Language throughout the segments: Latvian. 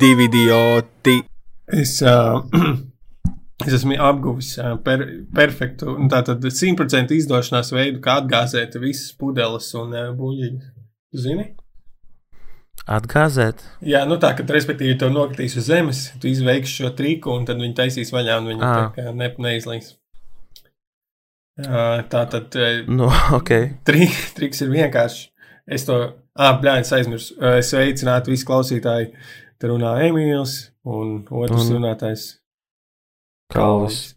divi idioti. Es, uh, es esmu apguvis uh, per, perfektu, tātad simtprocentu izdošanās veidu, kā atgāzēt visas pudeles un uh, buļļiņas. Tu zini? Atgāzēt? Jā, nu tā, ka, respektīvi, to nokritīs uz zemes, tu izveiksi šo triku, un tad viņi taisīs vaļā, un viņi Ā. tā kā ne, neizlīs. Uh, tā tad uh, Nu, ok. tri, triks ir vienkārši. Es to, ah, blēņas aizmirsu. Uh, sveicinātu visi klausītāji. Te runā Emīls un otrs Un- runātājs Kalvis.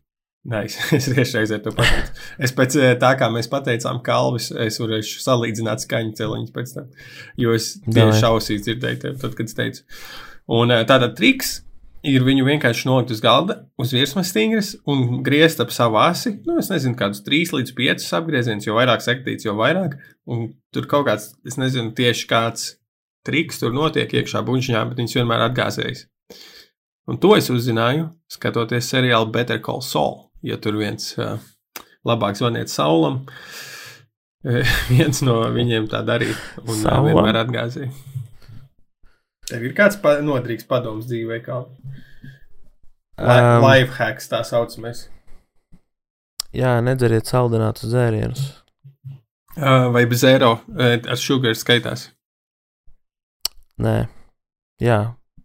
Nē, es, es tiešreiz to pateicu. Es pēc eh, tā, kā mēs pateicām, Kalvis, es varēšu salīdzināt skaņu celiņus pēc tam. Jo es tieši šausīs dzirdēju, tev, tad, kad es teicu. Un eh, tātad triks ir viņu vienkārši nolikt uz galda, uz virsmas stingras un griezt ap savu asi. Nu, es nezinu, kādus 3 līdz 5 apgriezienus, jo vairāk sektīts, jo vairāk. Un tur kaut kāds, es nezinu tieši kāds triks tur notiek iekšā buļģiņā, bet viņš vienmēr atgāzējas. Un to es uzzināju, skatoties seriālu Better Call Saul. Ja tur viens uh, labāk zvaniet Saulam, viens no viņiem tā darīja un Saulam? vienmēr atgāzēja. Tev ir kāds pa nodrīgs padoms dzīvē, kā Um, life hacks tā saucamais. jā, nedzeriet saldinātus dzērienus. Uh, vai bez eiro ar sugar skaitās? Nē, jā,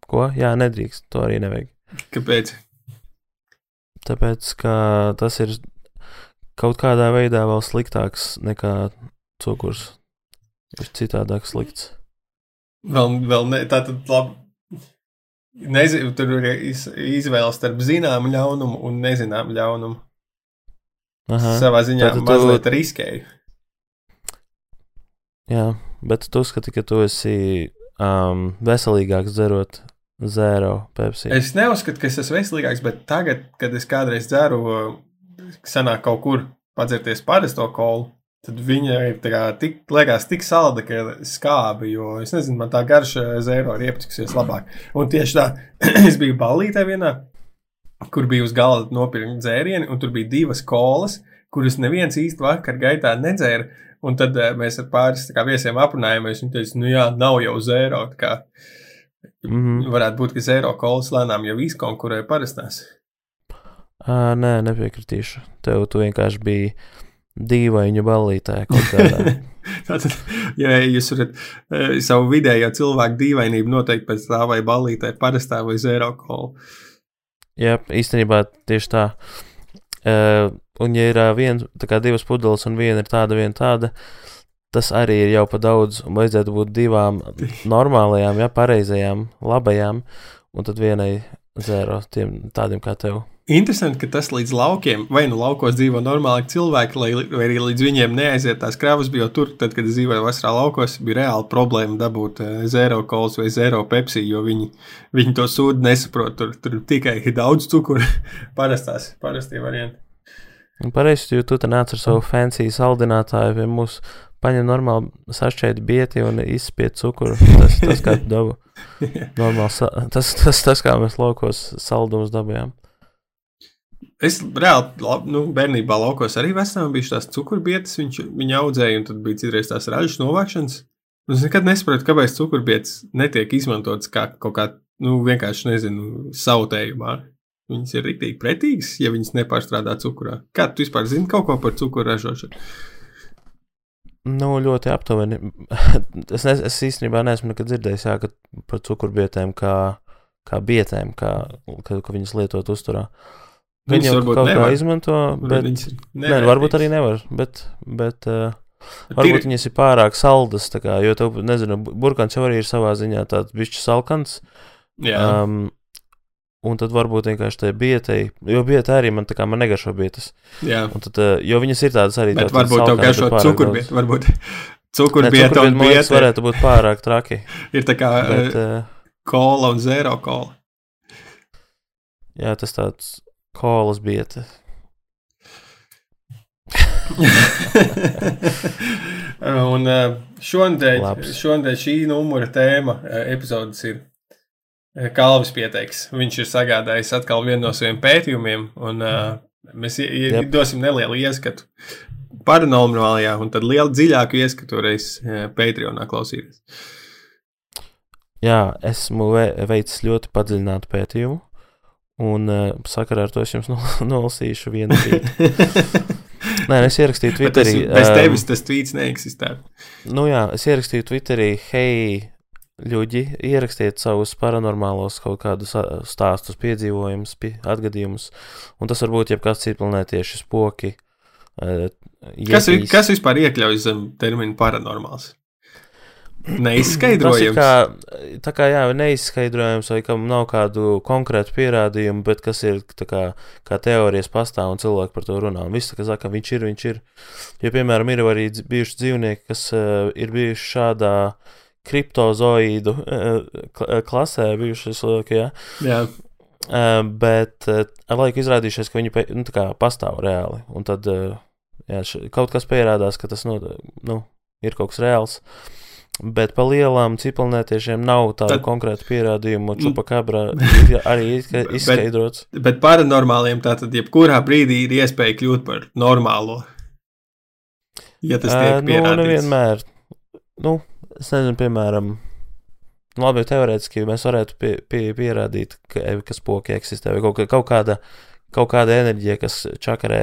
ko? Jā, nedrīkst. To arī nevajag. Kāpēc? Tāpēc, ka tas ir kaut kādā veidā vēl sliktāks nekā cukurs. Ir citādāk slikts. Vēl, vēl ne, tā tad labi. Nezinu, tur ir iz, izvēle starp zināmu ļaunumu un nezināmu ļaunumu. Aha, Savā ziņā tu- mazliet riskēju. jā, bet tu uzskati, ka tu esi um, veselīgāks dzerot zēro pepsi. Es neuzskatu, ka es esmu veselīgāks, bet tagad, kad es kādreiz dzeru, sanāk kaut kur padzerties parasto kolu, tad viņa ir kā tik, liekas tik salda, ka skābi, jo es nezinu, man tā garša zēro ir iepatiksies labāk. Un tieši tā, es biju ballītē vienā, kur bija uz galda nopirkt dzērieni, un tur bija divas kolas, kuras neviens īsti vakar gaitā nedzēra. Un tad eh, mēs ar pāris tā kā, viesiem aprunājāmies. Viņi teica, nu jā, nav jau zēro. tā kā Mhm. Varētu būt, ka zero kolas lēnām jau izkonkurē parastās. Ā, nē, nepiekritīšu. Tev tu vienkārši biji dīvaini ballītē kaut kādā. Tātad, ja jūs varat e, savu vidējo cilvēku dīvainību noteikt pēc tā, vai balītē parastā vai zero kola. Jā, īstenībā tieši tā. Uh, un, ja ir uh, viens, kā divas pudeles, un viena ir tāda, viena tāda, tas arī ir jau pa daudz. un Vajadzētu būt divām normālajām, ja pareizajām, labajām, un tad vienai zero tiem tādiem kā tev. Interesanti, ka tas līdz laukiem, vai nu laukos dzīvo normāli cilvēki, lai, vai arī līdz viņiem neaiziet tās kravas, jo tur, tad, kad es dzīvoju vasarā laukos, bija reāla problēma dabūt uh, zero kolas vai zero pepsi, jo viņi, viņi to sūdu nesaprot. Tur, tur tikai ir daudz cukuru, parastās, parastie varianti. Pareizi, jo tu te nāc ar savu fancy saldinātāju, pie mums paņem normāli sašķēdi bieti un izspied cukuru. Tas tas, kā tu dabu. Normāli, tas, tas, tas, kā mēs laukos saldumus dabījām. Es reāli, lab, nu, bērnībā laukos arī vecām bija tās cukurbietas, viņš, viņa audzēja, un tad bija citreiz tās ražas novākšanas. Un Es nekad nesaprotu, kāpēc cukurbietas netiek izmantotas kā kaut kā, nu, vienkārši, nezinu, sautējumā. Viņas ir rīktīgi pretīgas, ja viņas nepārstrādā cukurā. Kā tu vispār zini kaut ko par cukuru ražošanu? Nu, ļoti aptuveni. es, ne, es īstenībā neesmu nekad dzirdējis jā, par cukurbietēm, kā, kā bietēm, kā, ka, ka viņas lietot uzturā. Viņi jau kaut kā nevar. izmanto, bet, Viņas ir nē, nu, varbūt arī nevar. Bet, bet uh, varbūt Tīri- viņas ir pārāk saldas, kā, jo tev, nezinu, burkāns jau arī ir savā ziņā tāds bišķi salkans. Jā, Um, un tad varbūt vienkārši tai bietei, jo bieta arī man tā kā man negaršo bietas. jā. Un tad, uh, jo viņas ir tādas arī. Bet tādas varbūt tev garšo cukurbietu, varbūt cukurbieta un bieta varētu būt pārāk traki. ir tā kā bet, uh, kola un zero kola. jā, tas tāds kolas bieta. un uh, šonadēļ, šonadēļ šī numura tēma uh, epizodes ir uh, Kalvis pieteiks. Viņš ir sagādājis atkal vienu no saviem pētījumiem, un mēs Jep. dosim nelielu ieskatu paranormālajā, un tad lielu dziļāku ieskatu reiz Patreonā klausīties. Jā, esmu ve veicis ļoti padziļinātu pētījumu, un uh, sakarā ar to es jums nol nolasīšu vienu rītu. Nē, es ierakstīju Twitterī. Tas, bez tevis tas tweets neeksistē. Nu jā, es ierakstīju Twitterī, hei, ļuģi, ierakstiet savus paranormālos kaut kādus stāstus, piedzīvojumus, pie, atgadījumus, un tas var būt jebkas citplanētieši spoki. Uh, kas, kas vispār iekļaujas zem termina paranormāls? Neizskaidrojams. Kā, tā kā jā, neizskaidrojams, vai kam nav kādu konkrētu pierādījumu, bet kas ir kā, kā teorijas pastāv un cilvēki par to runā. Un viss, kas saka, viņš ir, viņš ir. Jo, piemēram, ir arī bijuši dzīvnieki, kas uh, ir bijuši šādā kriptozoīdu uh, klasē, bijuši cilvēki, jā. jā. Uh, bet uh, ar laiku izrādījušies, ka viņi nu, kā, pastāv reāli. Un tad uh, jā, š, kaut kas pierādās, ka tas nu, nu, ir kaut kas reāls. Uh, Bet par lielām cipelnētiešiem nav tādu Tad, konkrētu pierādījumu. Čupakabra ir arī izskaidrots. Bet, bet paranormāliem tātad jebkurā brīdī ir iespēja kļūt par normālo. Ja tas tiek uh, pierādīts. Nu, nevienmēr. Nu, es nezinu, piemēram, labi, teorētiski mēs varētu pie, pie, pierādīt, ka, ka spoki eksistē vai kaut, kaut, kāda, kaut kāda enerģija, kas čakarē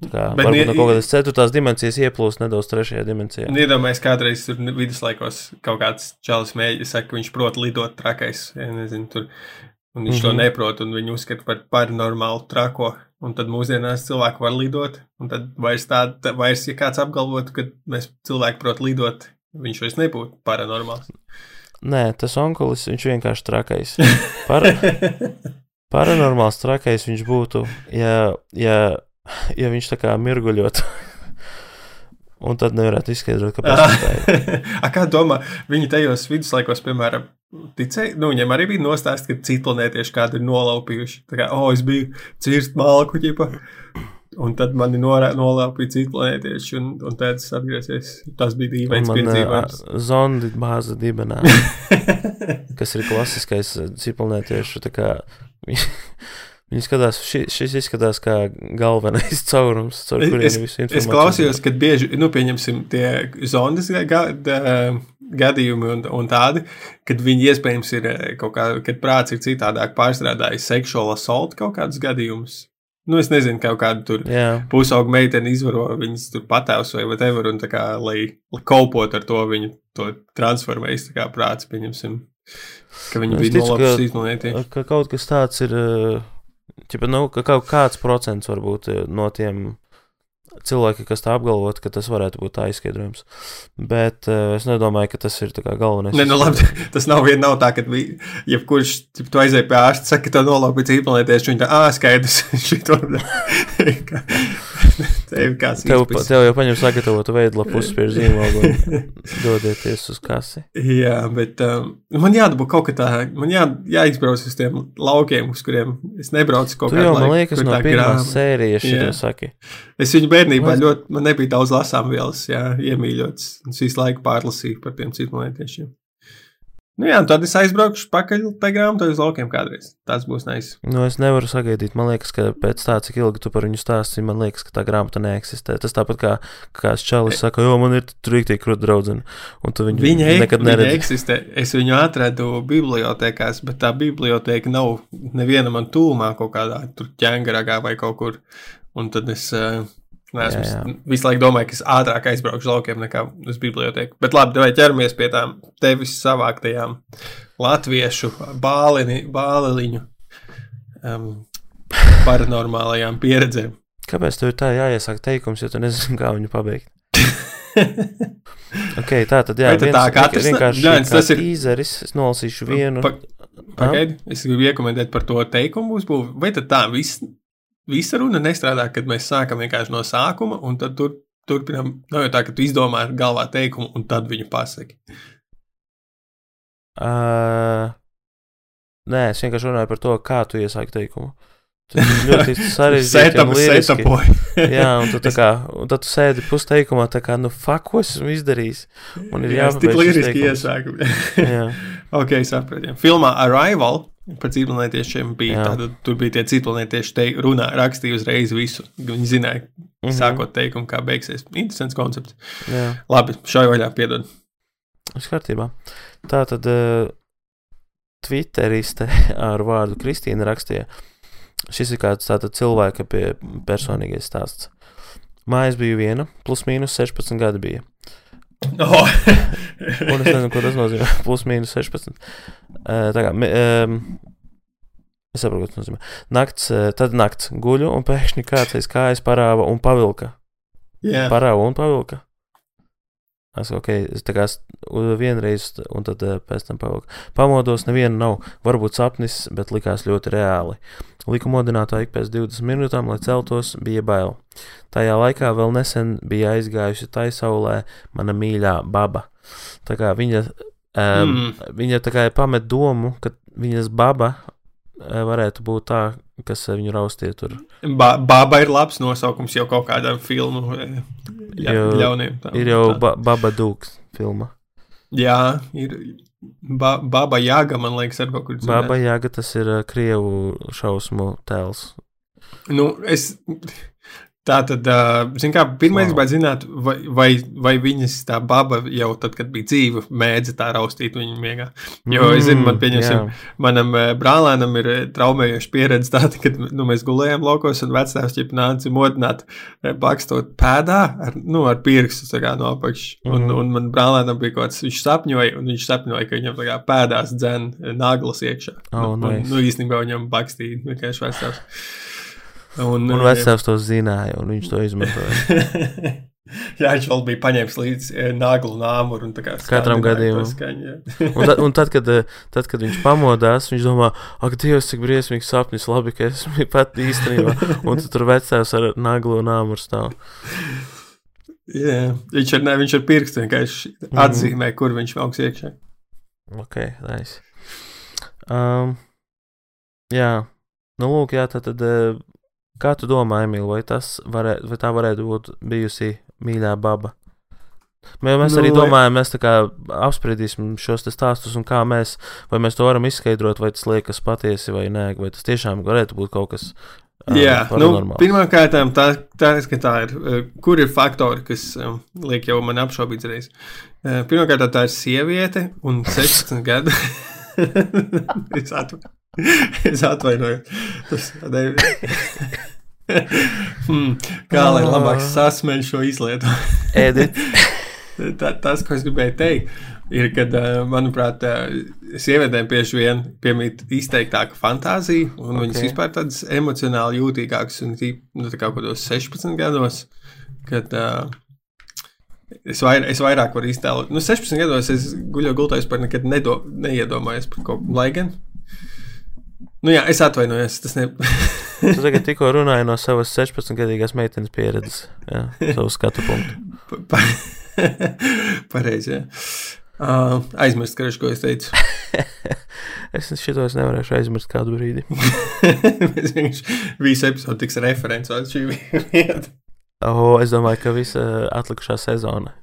Kā, Bet varbūt no kaut kādas ceturtās dimensijas ieplūst nedaudz trešajā dimensijā. Iedomājieties, kādreiz tur viduslaikos kaut kāds čalis mēģina, saka, ka viņš prot lidot trakais. Ja, nezinu, tur, un viņš mm -hmm. to mhm. neprot, un viņu uzskata par paranormālu trako. Un tad mūsdienās cilvēki var lidot, un tad vairs tāda, vairs, ja kāds apgalvotu, ka mēs cilvēki prot lidot, viņš vairs nebūtu paranormāls. Nē, tas onkulis, viņš vienkārši trakais. Par, paranormāls trakais viņš būtu, ja, ja ja viņš tā kā mirguļot. Un tad nevarētu izskaidrot, kāpēc tā ir. kā domā, viņi tajos viduslaikos, piemēram, ticēja, nu, viņiem arī bija nostāsts, ka citplanētieši kādu ir nolaupījuši. Tā kā, oh, es biju cirst malku, ģipa. Un tad mani nolaupīja citplanētieši, un, un tāds atgriezies. Tas bija dīvains piedzīvojums. Zondi bāza dibenā, kas ir klasiskais citplanētiešu, tā kā Viņi skatās, ši, šis izskatās kā galvenais caurums, caur kuriem visu informāciju. Es klausījos, kad bieži, nu, pieņemsim, tie zondas gadījumi un, un tādi, kad viņi iespējams ir eh, kaut kā, kad prāts ir citādāk pārstrādājis seksuālu assault kaut kādus gadījumus. Nu, es nezinu, kā kādu tur pusaugu meiteni izvaro, viņas tur patēvs vai whatever, un tā kā, lai, lai kopot ar to viņu, to transformējas, tā kā prāts, pieņemsim, ka viņi nu, bija nolapis izmanētie. Ka kaut kas tāds ir. Uh Čipa, nu, ka kaut kāds procents varbūt eh, no tiem cilvēki, kas tā apgalvot, ka tas varētu būt tā izskaidrojums. Bet uh, es nedomāju, ka tas ir galvenais. Ne, nu, labi, tas nav vien nav tā, ka jebkurš, ja tu aizēji pie ārsta, saka, ka tev nolaupīts īplanētieši, viņš tā, ā, skaidrs, šito. tev, tev, tev jau paņem sagatavotu veidlapu uzspiež zīmogu un dodieties uz kasi. Jā, bet um, man jādabū kaut kā tā, man jā, jāizbrauc uz tiem laukiem, uz kuriem es nebraucu kaut kādā veidā. Man liekas, no pirmās sērijas šī saki. Es viņu bērnībā Mas... ļoti, man nebija daudz lasām vielas, jā, iemīļots. Es visu laiku pārlasīju par tiem citmonētiešiem. Nu jā, tad es aizbraukšu pakaļ pie grāmatas uz laukiem kādreiz. Tas būs nice. Nu, es nevaru sagaidīt. Man liekas, ka pēc tā, cik ilgi tu par viņu stāstīji, man liekas, ka tā grāmata neeksistē. Tas tāpat kā kāds čalis saka, jo man ir trīktīgi krūti draudzene. Un tu viņu viņa nekad neredzi. Viņa eksistē. Es viņu atradu bibliotekās, bet tā biblioteka nav neviena man tūmā kaut kādā tur ķēngaragā vai kaut kur. Un tad es. Uh, Nē, es jā, jā. visu laiku domāju, ka es ātrāk aizbraukšu laukiem nekā uz biblioteku. Bet labi, vai ķeramies pie tām tevis savāktajām latviešu bālini, bāliņu um, paranormālajām pieredzēm. Kāpēc tev ir tā jāiesāk teikums, ja tu nezini, kā viņu pabeigt? ok, tā tad jā, viens, tā kā tas vienkārši jā, tas ir tīzeris, es nolasīšu vienu. Pa, pagaidi, es gribu iekomentēt par to teikumu uzbūvi. Vai tad tā viss visa runa nestrādā, kad mēs sākam vienkārši no sākuma, un tad tur, turpinām. Nav jau tā, ka tu izdomā galvā teikumu, un tad viņu pasaki. Uh, nē, es vienkārši runāju par to, kā tu iesāki teikumu. Tas ļoti sarežģīti. Jā, un tu kā, un tad tu sēdi pusteikumā, tā kā, nu, fuck, ko esmu izdarījis. Un ir jāpabeidz. Tik liriski iesākumi. jā. ok, sapratu. Filmā Arrival Par citplanētiešiem bija Jā. tāda, tur bija tie citplanētieši, te runā, rakstīja uzreiz visu. Viņi zināja, mm -hmm. sākot teikumu, kā beigsies. Interesants koncepts. Jā. Labi, šai vaļā piedod. Viss kārtībā. Tā tad uh, Twitteriste ar vārdu Kristīna rakstīja. Šis ir kāds tāds cilvēka pie personīgais stāsts. Mājas bija viena, plus mīnus 16 gadi bija. Oh. Un es nezinu, ko tas nozīmē. Plus mīnus 16. Uh, tā kā, um, es saprotu, ko tas nozīmē. Nakts, uh, tad nakts guļu, un pēkšņi kāds aiz kājas parāva un pavilka. Jā, Parāva un pavilka. Es ok, es tā kā vienreiz, un tad eh, pēc tam pavilku. Pamodos, neviena nav, varbūt sapnis, bet likās ļoti reāli. Liku modinātā ik pēc 20 minūtēm, lai celtos, bija bail. Tajā laikā vēl nesen bija aizgājusi taisaulē mana mīļā baba. Tā kā viņa, um, Mm. viņa tā kā pamet domu, ka viņas baba eh, varētu būt tā, kas eh, viņu raustīja tur. ba Baba ir labs nosaukums jau kaut kādam filmu eh, ļa Jo ļauniem. tā- Ir jau ba Baba Dūks filma. Jā, ir ba Baba Jāga, man liekas, ar kaut kur dzirdēts. Baba Jāga tas ir uh, Krievu šausmu tēls. Nu, es. Tā tad, uh, zin kā, pirmais Wow. gribētu zināt, vai, vai, vai viņas tā baba jau tad, kad bija dzīva, mēdza tā raustīt viņu miegā. Jo, es zinu, man pieņemsim, jā. Manam brālēnam ir traumējoša pieredze tāda, kad nu, mēs gulējām laukos un vecāks ķip nāca modināt, bakstot pēdā ar, nu, ar pirkstu no apakšas. Un, Mhm. un man brālēnam bija kaut kāds, viņš sapņoja, un viņš sapņoja, ka viņam kā pēdās dzen naglas iekšā. Oh, un, nice. nu, īstenībā viņam bakstīja vienkārši vecāks. Un, Un eh, vecāks to zināja, un viņš to izmantoja. Jā, viņš vēl bija paņēmis līdzi eh, naglu nāmuru. un tā kā Katram gadījumam. jā. Un, tad, un tad, kad, eh, tad, kad viņš pamodās, viņš domā, ak, Dievs, cik briesmīgs sapnis, labi, ka esmu pat īstenībā. Un tad tur vecāks ar naglu un āmuru stāv. Jā, viņš ar, ne, viņš ar pirkstu vienkārši Mhm. atzīmē, kur viņš augs iekšā. Ok, nice. Um, jā, nu lūk, jā, tad, tad kā tu domā, Emīl, vai, tas varē, vai tā varētu būt bijusi mīļā baba? Mē- Mēs Nu, arī domājam, mēs apspriedīsim šos stāstus un kā mēs, vai mēs to varam izskaidrot, vai tas liekas patiesi vai nē, vai tas tiešām varētu būt kaut kas ā, Jā, nu, pirmkārt, tā, tā, tā ir. Kur ir faktori, kas um, liek jau man apšaubīt reiz? Uh, Pirmkārt, tā ir sieviete un 16 gadu. es, atv... es atvainojos. Tas ne... hmm, kā lai labāk sasmeļ šo izlietu? Edit. Tā, tas, ko es gribēju teikt, ir, ka, manuprāt, sievietēm bieži vien piemīt izteiktāka fantāzija, un okay. viņas vispār tādas emocionāli jūtīgākas, un nu, tā kā kaut kādos 16 gados, kad uh, es, vair, es vairāk varu iztēlot. Nu, 16 gados es guļu gultā vispār nekad nedo, neiedomājos par kaut ko, lai gan. Nu jā, es atvainojos, tas ne. Tu tagad tikko runāji no savas 16-gadīgās meitenes pieredzes, jā, savu skatu punktu. Pa- pa- Pareizi. Uh, aizmirst, karš, ko es teicu. es šito es nevarēšu aizmirst kādu brīdi. Mēs vienkārši visu epizodu tiks referents uz šī vieta. Oh, es domāju, ka visa atlikušā sezona.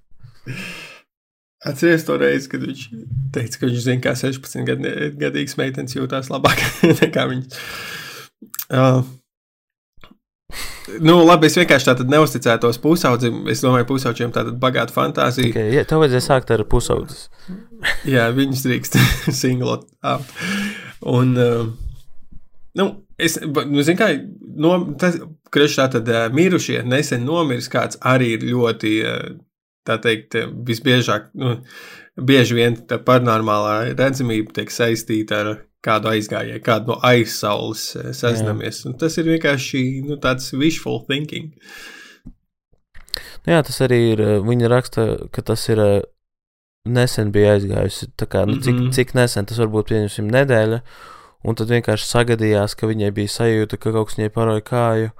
Atcerieties to reizi, kad viņš teica, ka viņš zina, kā 16 gad, gadīgs meitenes jūtas labāk nekā viņas. Uh, nu, labi, es vienkārši tādu neusticētos pusaudzim. Es domāju, pusaudzim tādu bagātu fantāziju. Tikai, ja tev vajadzēja sākt ar pusaudzes. Jā, viņas drīkst singlot. Un, uh, nu, es, nu, zinu, kā, no, tas, kurš tā tad uh, mirušie, nesen nomiris kāds arī ir ļoti, uh, tā teikt, uh, visbiežāk, nu, bieži vien tā paranormālā redzamība tiek saistīta ar kādu aizgājēju, kādu no aizsaules sazināmies. Un tas ir vienkārši, nu, tāds wishful thinking. Nu, jā, tas arī ir. eh, Viņa raksta, ka tas ir eh, nesen bija aizgājusi. Kā, nu, cik, Mhm. cik nesen tas varbūt pieņemsim nedēļa. Un tad vienkārši sagadījās, ka viņai bija sajūta, ka kaut kas viņai paroja kāju.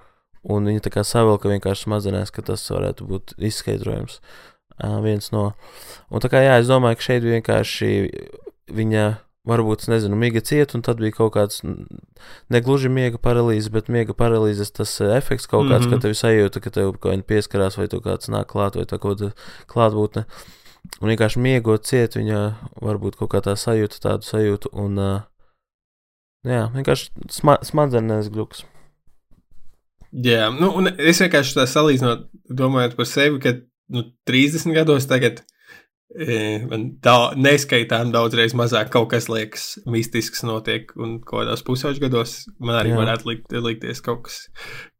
Un viņa tā kā savilka vienkārši smadzenēs, ka tas varētu būt izskaidrojums. Uh, viens no. Un tā kā jā, es domāju, ka šeit vienkārši viņa varbūt, nezinu, miga ciet, un tad bija kaut kāds negluži miega paralīze, bet miega paralīzes tas efekts kaut kāds, mm -hmm. Mhm. ka tev sajūta, ka tev kaut kāda pieskarās, vai tu kāds nāk klāt, vai tā kaut kāda klātbūtne. Un vienkārši miegot ciet, viņa varbūt kaut kā tā sajūta, tādu sajūtu, un uh, jā, vienkārši sma smadzenēs gluks. Jā, nu, un es vienkārši tā salīdzinu, domājot par sevi, ka nu, 30 gados tagad e, man tā neskaitām daudzreiz mazāk kaut kas liekas mistisks notiek, un kaut kādos pusauģu gados man arī Jā. varētu likt, likties kaut kas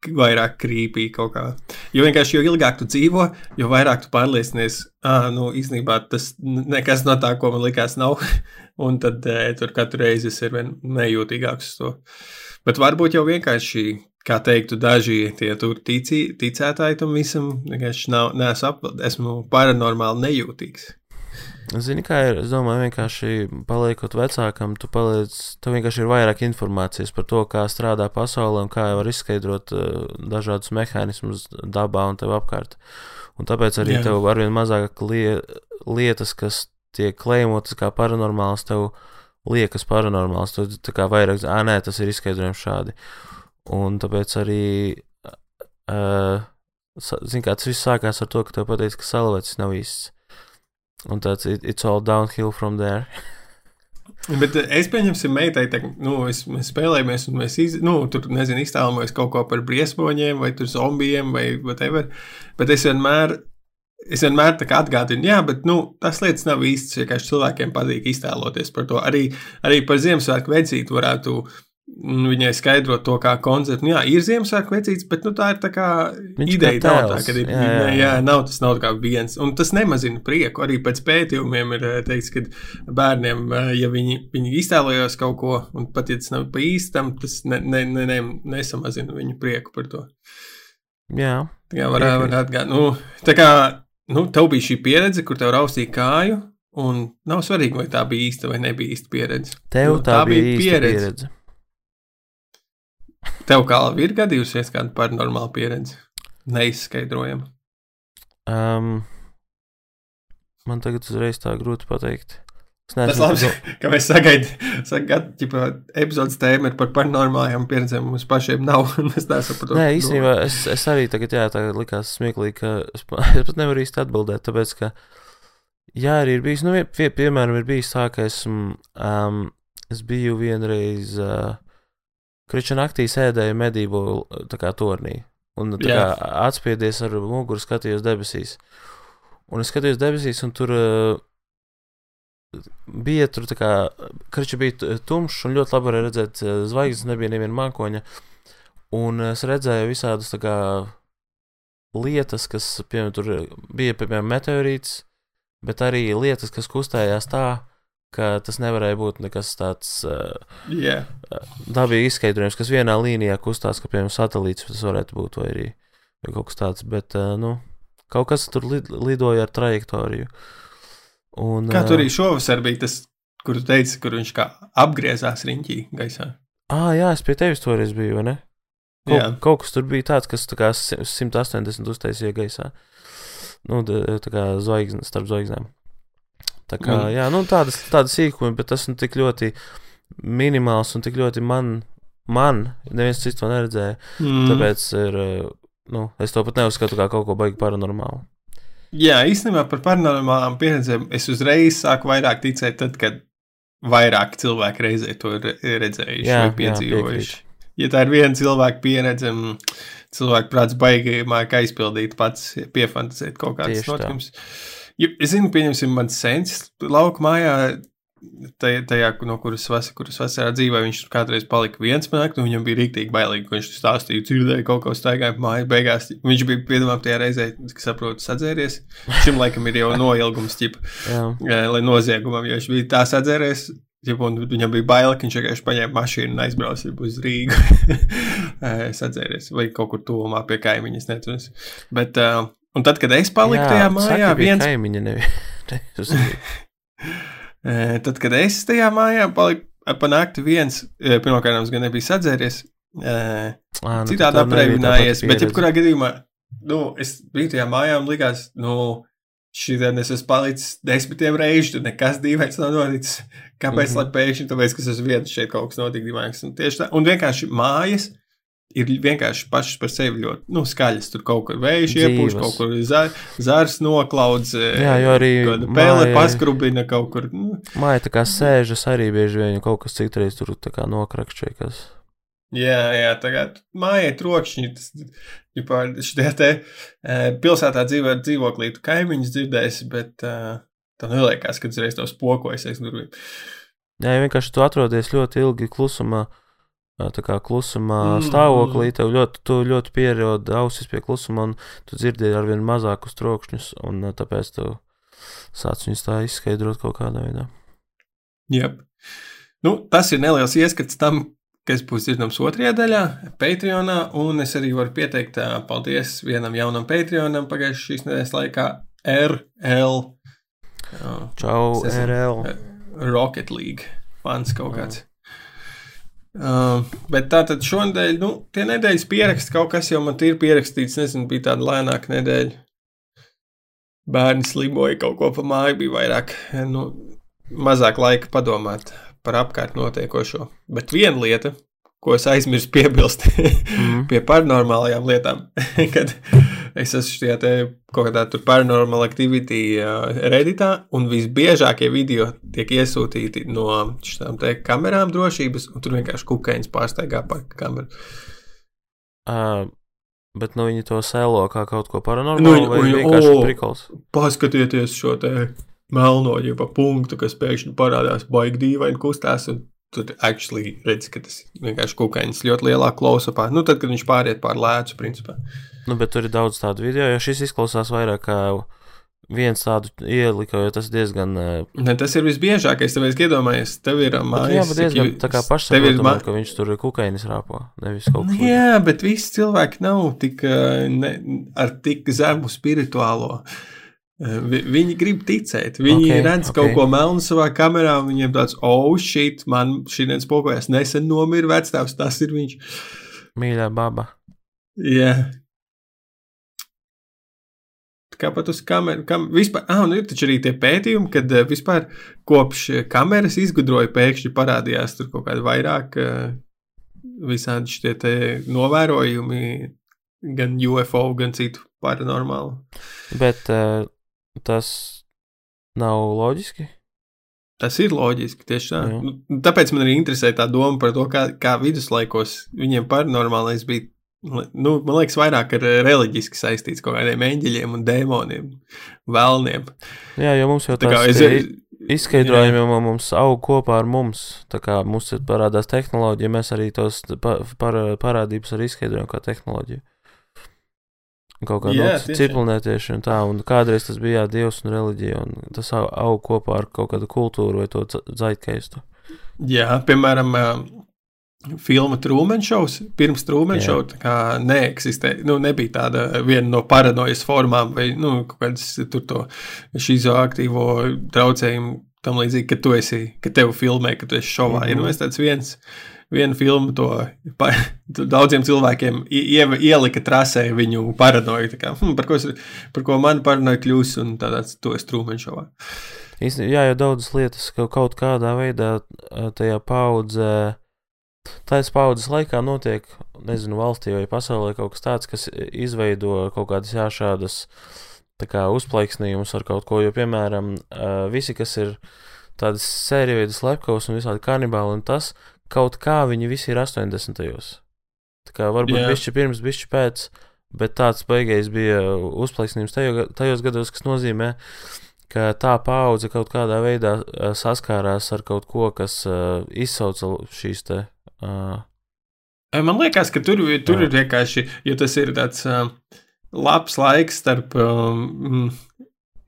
vairāk krīpī kaut kā. Jo vienkārši, jo ilgāk tu dzīvo, jo vairāk tu pārliecinies, ah, nu, īstenībā tas nekas no tā, ko man likās, nav, un tad e, tur katru reizi es ir vien nejūtīgāks uz to. Bet varbūt jau vienkārši, kā teiktu, daži tie tur tici, ticētāji tam visam, vienkārši nav, neesmu, ap, esmu paranormāli nejūtīgs. Zini, kā ir? Es domāju, vienkārši paliekot vecākam, tu paliec, tev vienkārši ir vairāk informācijas par to, kā strādā pasaule un kā var izskaidrot uh, dažādus mehānismus dabā un tev apkārt. Un tāpēc arī Jā. Tev arvien mazāk lie, lietas, kas tiek klejmotas kā paranormāls, tev liekas paranormāls. Tu tā kā vairāk, ah, nē, tas ir izskaidrojums šādi. Un tāpēc arī, uh, zini, kā tas viss sākās ar to, ka tev pateica, ka salvecis nav īsts. Un tāds it, it's all downhill from there. Bet es pieņemsim, meitai, tā, nu, es, mēs spēlējamies, un mēs iz, nu, tur, nezinu, iztēlojamies kaut ko par briesmoņiem, vai tur zombijiem, vai whatever. Bet es vienmēr, es vienmēr tā kā atgādinu, jā, bet, nu, tas lietas nav īstas, vienkārši cilvēkiem patīk iztēloties par to. Arī, arī par Ziemassvētku vecītu varētu mm, viņai skaidrot to kā konceptu. Nu, jā, ir Ziemassvētku vecīts, bet, nu, tā ir tā kā Viņš ideja kā nav tā, tēls. ka ir, Jā, jā, jā, nav tas nav kā viens, un tas nemazina prieku. Arī pēc pētījumiem ir eh, teikts, ka bērniem, eh, ja viņi, viņi iztēlojas kaut ko, un pat ja tas nav pa īstam, tas ne, ne, ne, ne, nesamazina viņu prieku par to. Jā, Tā kā varētu var atgādāt. Nu, tā kā nu, tev bija šī pieredze, kur tev raustīja kāju, un nav svarīgi, vai tā bija īsta vai nebija īsta pieredze. tev Nu, tā, tā bija bija pieredze. pieredze. Tev kā ir gadījusies kāda paranormāla pieredze? Neizskaidrojama. Um, man tagad uzreiz tā grūti pateikt. Es Tas neesmu labi, ka mēs sagaidām, ka epizodes tēma ir par paranormālajām pieredzēm. Mums pašiem nav. un par to. Nē, īstenībā es, es arī tagad, jā, tā likās smieklīgi, ka es, es pat nevaru īsti atbildēt, tāpēc, ka, jā, arī ir bijis, nu, pie, piemēram, ir bijis tā, ka esmu, um, es biju vienreiz, uh, kriča naktī sēdēju medību, kā tornī, un kā atspiedies ar muguru skatījos debesīs. Un es skatījos debesīs, un tur uh, bija tur tā kā, kriča bija tumšs, un ļoti labi varēja redzēt uh, zvaigznes, nebija neviena mākoņa. Un es redzēju visādus tā kā lietas, kas, piemēram, tur bija, piemēram, meteorīts, bet arī lietas, kas kustējās tā, ka tas nevarēja būt nekas tāds uh, Jā, dabīgi izskaidrojums, kas vienā līnijā kustās, ka, piemēram, satelīts tas varētu būt, vai arī kaut kas tāds, bet, uh, nu, kaut kas tur lid, lidoja ar trajektoriju. Un, kā tur arī šovasar bija tas, kur tu teici, kur viņš kā apgriezās riņķī gaisā. Ā, jā, es pie tevis toreiz biju, vai ne? Jā. Kaut, kaut kas tur bija tāds, kas tā kā si- 180 uztaisīja gaisā. Nu, tā kā zvaigznes starp zvaigznēm. Tā kā, Un- jā, nu, tādas, tādas sīkumi, bet tas nu tik ļoti minimāls un tik ļoti man, man, neviens cits to neredzēja. Mm. Tāpēc ir, eh, nu, es to pat neuzskatu kā kaut ko baigi paranormālu. Jā, īstenībā par paranormālām pieredzēm es uzreiz sāku vairāk ticēt, tad, kad vairāk cilvēki reizē to ir redzējuši Jā, vai jā, piedzīvojuši. Ja tā ir viena cilvēka pieredze, mm, cilvēku prāts baigi māca aizpildīt pats, piefantāzēt kaut kādas Tieši tā. Ja, es zinu, pieņemsim, mans sensis lauka mājā. Tajā, tajā, no kuras, vas, kuras vasarā dzīvoja, viņš kādreiz palika viens naktis, un viņam bija rīktīgi bailīgi, ka viņš stāstīja, dzirdēja kaut ko staigāju pa māju. Beigās viņš bija piedāvājis tajā reizē, kas saprotu, sadzēries. Šim laikam ir jau noilgums, ķip, lai noziegumam, jo viņš bija tā sadzēries. un Viņam bija bail, ka viņš vienkārši paņēma mašīnu un aizbrauca uz Rīgu. Eh, sadzēries vai kaut kur tuvumā pie kaimiņas. Neturas. Bet, uh, un tad, kad es paliku tajā mājā, viens kaimiņa neviens. E, Tad, kad es tajā mājā paliku pa nakti viens, e, pirmkārt, gan nebiju sadzēries, nu, citādi apreibinājies, bet jebkurā gadījumā, nu, es biju tajā mājā un likās, nu, šitien es esmu palicis desmitiem reižu, tur nekas dīvains nav noticis. Kāpēc, mm. -hmm. lai pēkšņi, tāpēc, ka es esmu viens šeit kaut kas notika dīvains. Un tieši tā, un vienkārši mājas ir vienkārši pašas par sevi ļoti nu, skaļas. Tur kaut kur vējš iepūš, kaut kur za, zars noklaudz, e, Jā, jo arī māja- paskrubina kaut kur. Nu, Māja tā kā sēžas arī bieži vien kaut kas citreiz tur tā kā nokrakšķē, kas. Jā, jā, tagad mājai trokšņi. Tas, ģipā, šitie te e, pilsētā dzīvo dzīvoklī, tu kaimiņus dzirdēsi, bet, e, Tā neliekās, ka uzreiz to spokojas aiz durvīm. Jā, vienkārši tu atrodies ļoti ilgi klusumā, tā kā klusumā mm. stāvoklī, tev ļoti, tu ļoti pierodi ausis pie klusuma, un tu dzirdi ar vien mazākus trokšņus, un tāpēc tu sāc viņus tā izskaidrot kaut kādā veidā. Yep. Nu, tas ir neliels ieskats tam, kas būs dzirdams otrajā daļā, Patreonā. Un es arī varu pieteikt, paldies vienam jaunam Patreonam pagājušās šīs nedēļas laikā, RL. Čau, RL. Rocket League fans kaut kāds. Uh, bet tā tad šonadēļ, nu, tie nedēļas pieraksti kaut kas jau man ir pierakstīts, nezinu, bija tāda lēnāka nedēļa. Bērni slimoja kaut ko pa māju, bija vairāk, nu, mazāk laika padomāt par apkārt notiekošo. Bet viena lieta, ko es aizmirsu piebilst mm. pie paranormālajām lietām, kad es esmu šajā kaut kādā tur paranormal activity uh, redītā, un visbiežākie video tiek iesūtīti no šām te kamerām drošības, un tur vienkārši kukaiņas pārsteigā pa kameru. Uh. Bet nu, viņi to sēlo kā kaut ko paranormālu, nu, vai vienkārši oh, prikals. Paskatieties šo te melno jau pa punktu, kas pēkšņi parādās baigi dīvaini kustās. Tur actually redz, ka tas vienkārši kukaiņas ļoti lielā klausapā. Nu, tad, kad viņš pāriet pār lēcu, principā. Nu, bet tur ir daudz tādu video, jo šis izklausās vairāk kā viens tādu ielika, jo tas diezgan. Ne, tas ir visbiežākais, tāpēc, ka iedomājies, tev ir mājas. Jā, bet diezgan tā kā pašsaprotamāk, ma... ka viņš tur kukainis rāpo, nevis kaut kas. Jā, bet visi cilvēki nav tik, ne, ar tik zemu spirituālo. Uh, Viņi grib ticēt. Viņi okay, redz okay. kaut ko melnu savā kamerā, un viņiem tāds, oh, shit, man šī viens spokojas nesen nomira vecāks, tas ir viņš. Mīļā baba. Jā. Yeah. Kāpat uz kameras, kam, vispār, ah, nu ir taču arī tie pētījumi, kad uh, vispār kopš kameras izgudroja, pēkšņi parādījās tur kaut kādi vairāk visādi šie te novērojumi, gan UFO, gan citu paranormālu. Bet uh, Tas nav loģiski. Tas ir loģiski, tieši tā. Jā. Nu, tāpēc man arī interesē tā doma par to, kā, kā viduslaikos viņiem paranormālais bija. Nu, man liekas, vairāk ar reliģiski saistīts kaut kādiem eņģeļiem un dēmoniem, vēlniem. Jā, jo mums jau tā kā es, izskaidrojumi jau mums aug kopā ar mums. Tā kā mums parādās tehnoloģija, mēs arī tos pa, par, parādības arī izskaidrojam kā tehnoloģiju. Kaut kā yeah, ciprunētieši un tā, un kādreiz tas bija jā, dievs un reliģija, un tas aug kopā ar kaut kādu kultūru vai to dzaitkeistu. Jā, piemēram, filma Trūmenšovs, pirms Trūmenšova neeksistē, nu, nebija tāda viena no paranojas formām vai, nu, kaut kādas tur to šizoaktīvo traucējumu tam līdzīgi, ka tu esi, ka tev filmē, ka tu esi šovā, mm -hmm. ir nu, tāds viens viena filma to pa, daudziem cilvēkiem ie, ielika trasē viņu paranoju. Kā, hm, par, ko es, par ko man paranoja kļūs, un tāds to es trūmeņšovā. Jā, jau daudzas lietas ka kaut kādā veidā tajā paudzē, tādas paudzes laikā notiek, nezinu, valstī vai pasaulē kaut kas tāds, kas izveido kaut kādas jā, šādas kā uzplaiksnījumus ar kaut ko, jo, piemēram, visi, kas ir tādas sēriju veidu slepkavas un visādi kanibāli un tas, kaut kā viņi visi ir 80. Tā kā varbūt yeah. bišķi pirms, bišķi pēc, bet tāds beigais bija uzplaiksnījums tajos, tajos gados, kas nozīmē, ka tā paudze kaut kādā veidā saskārās ar kaut ko, kas uh, izsauca šīs te. Uh, Man liekas, ka tur, tur ir vienkārši, jo tas ir tāds uh, labs laiks starp um,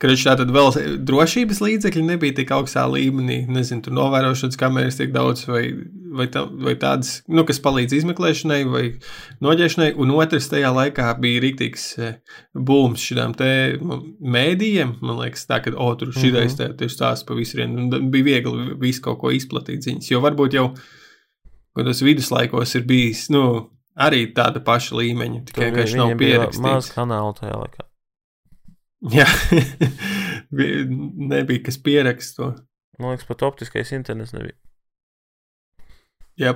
Kurš tātad vēl drošības līdzekļi nebija tik augstā līmenī, nezinu, tur novērošanas kameras tik daudz, vai, vai, tā, vai tādas, nu, kas palīdz izmeklēšanai vai noģēšanai, un otrs tajā laikā bija rīktīgs e, būms šādām te mēdījiem, man liekas, tā, ka, o, tur šitais mm -hmm. te ir stāsts pa visiem, un bija viegli visu kaut ko izplatīt ziņas, jo varbūt jau, kad tas viduslaikos ir bijis, nu, arī tāda paša līmeņa, tikai vienkārši nav pierakstīts. Maz kanālu tajā laikā. Jā, nebija kas pierakst to. Man liekas, pat optiskais internets nebija. Jā.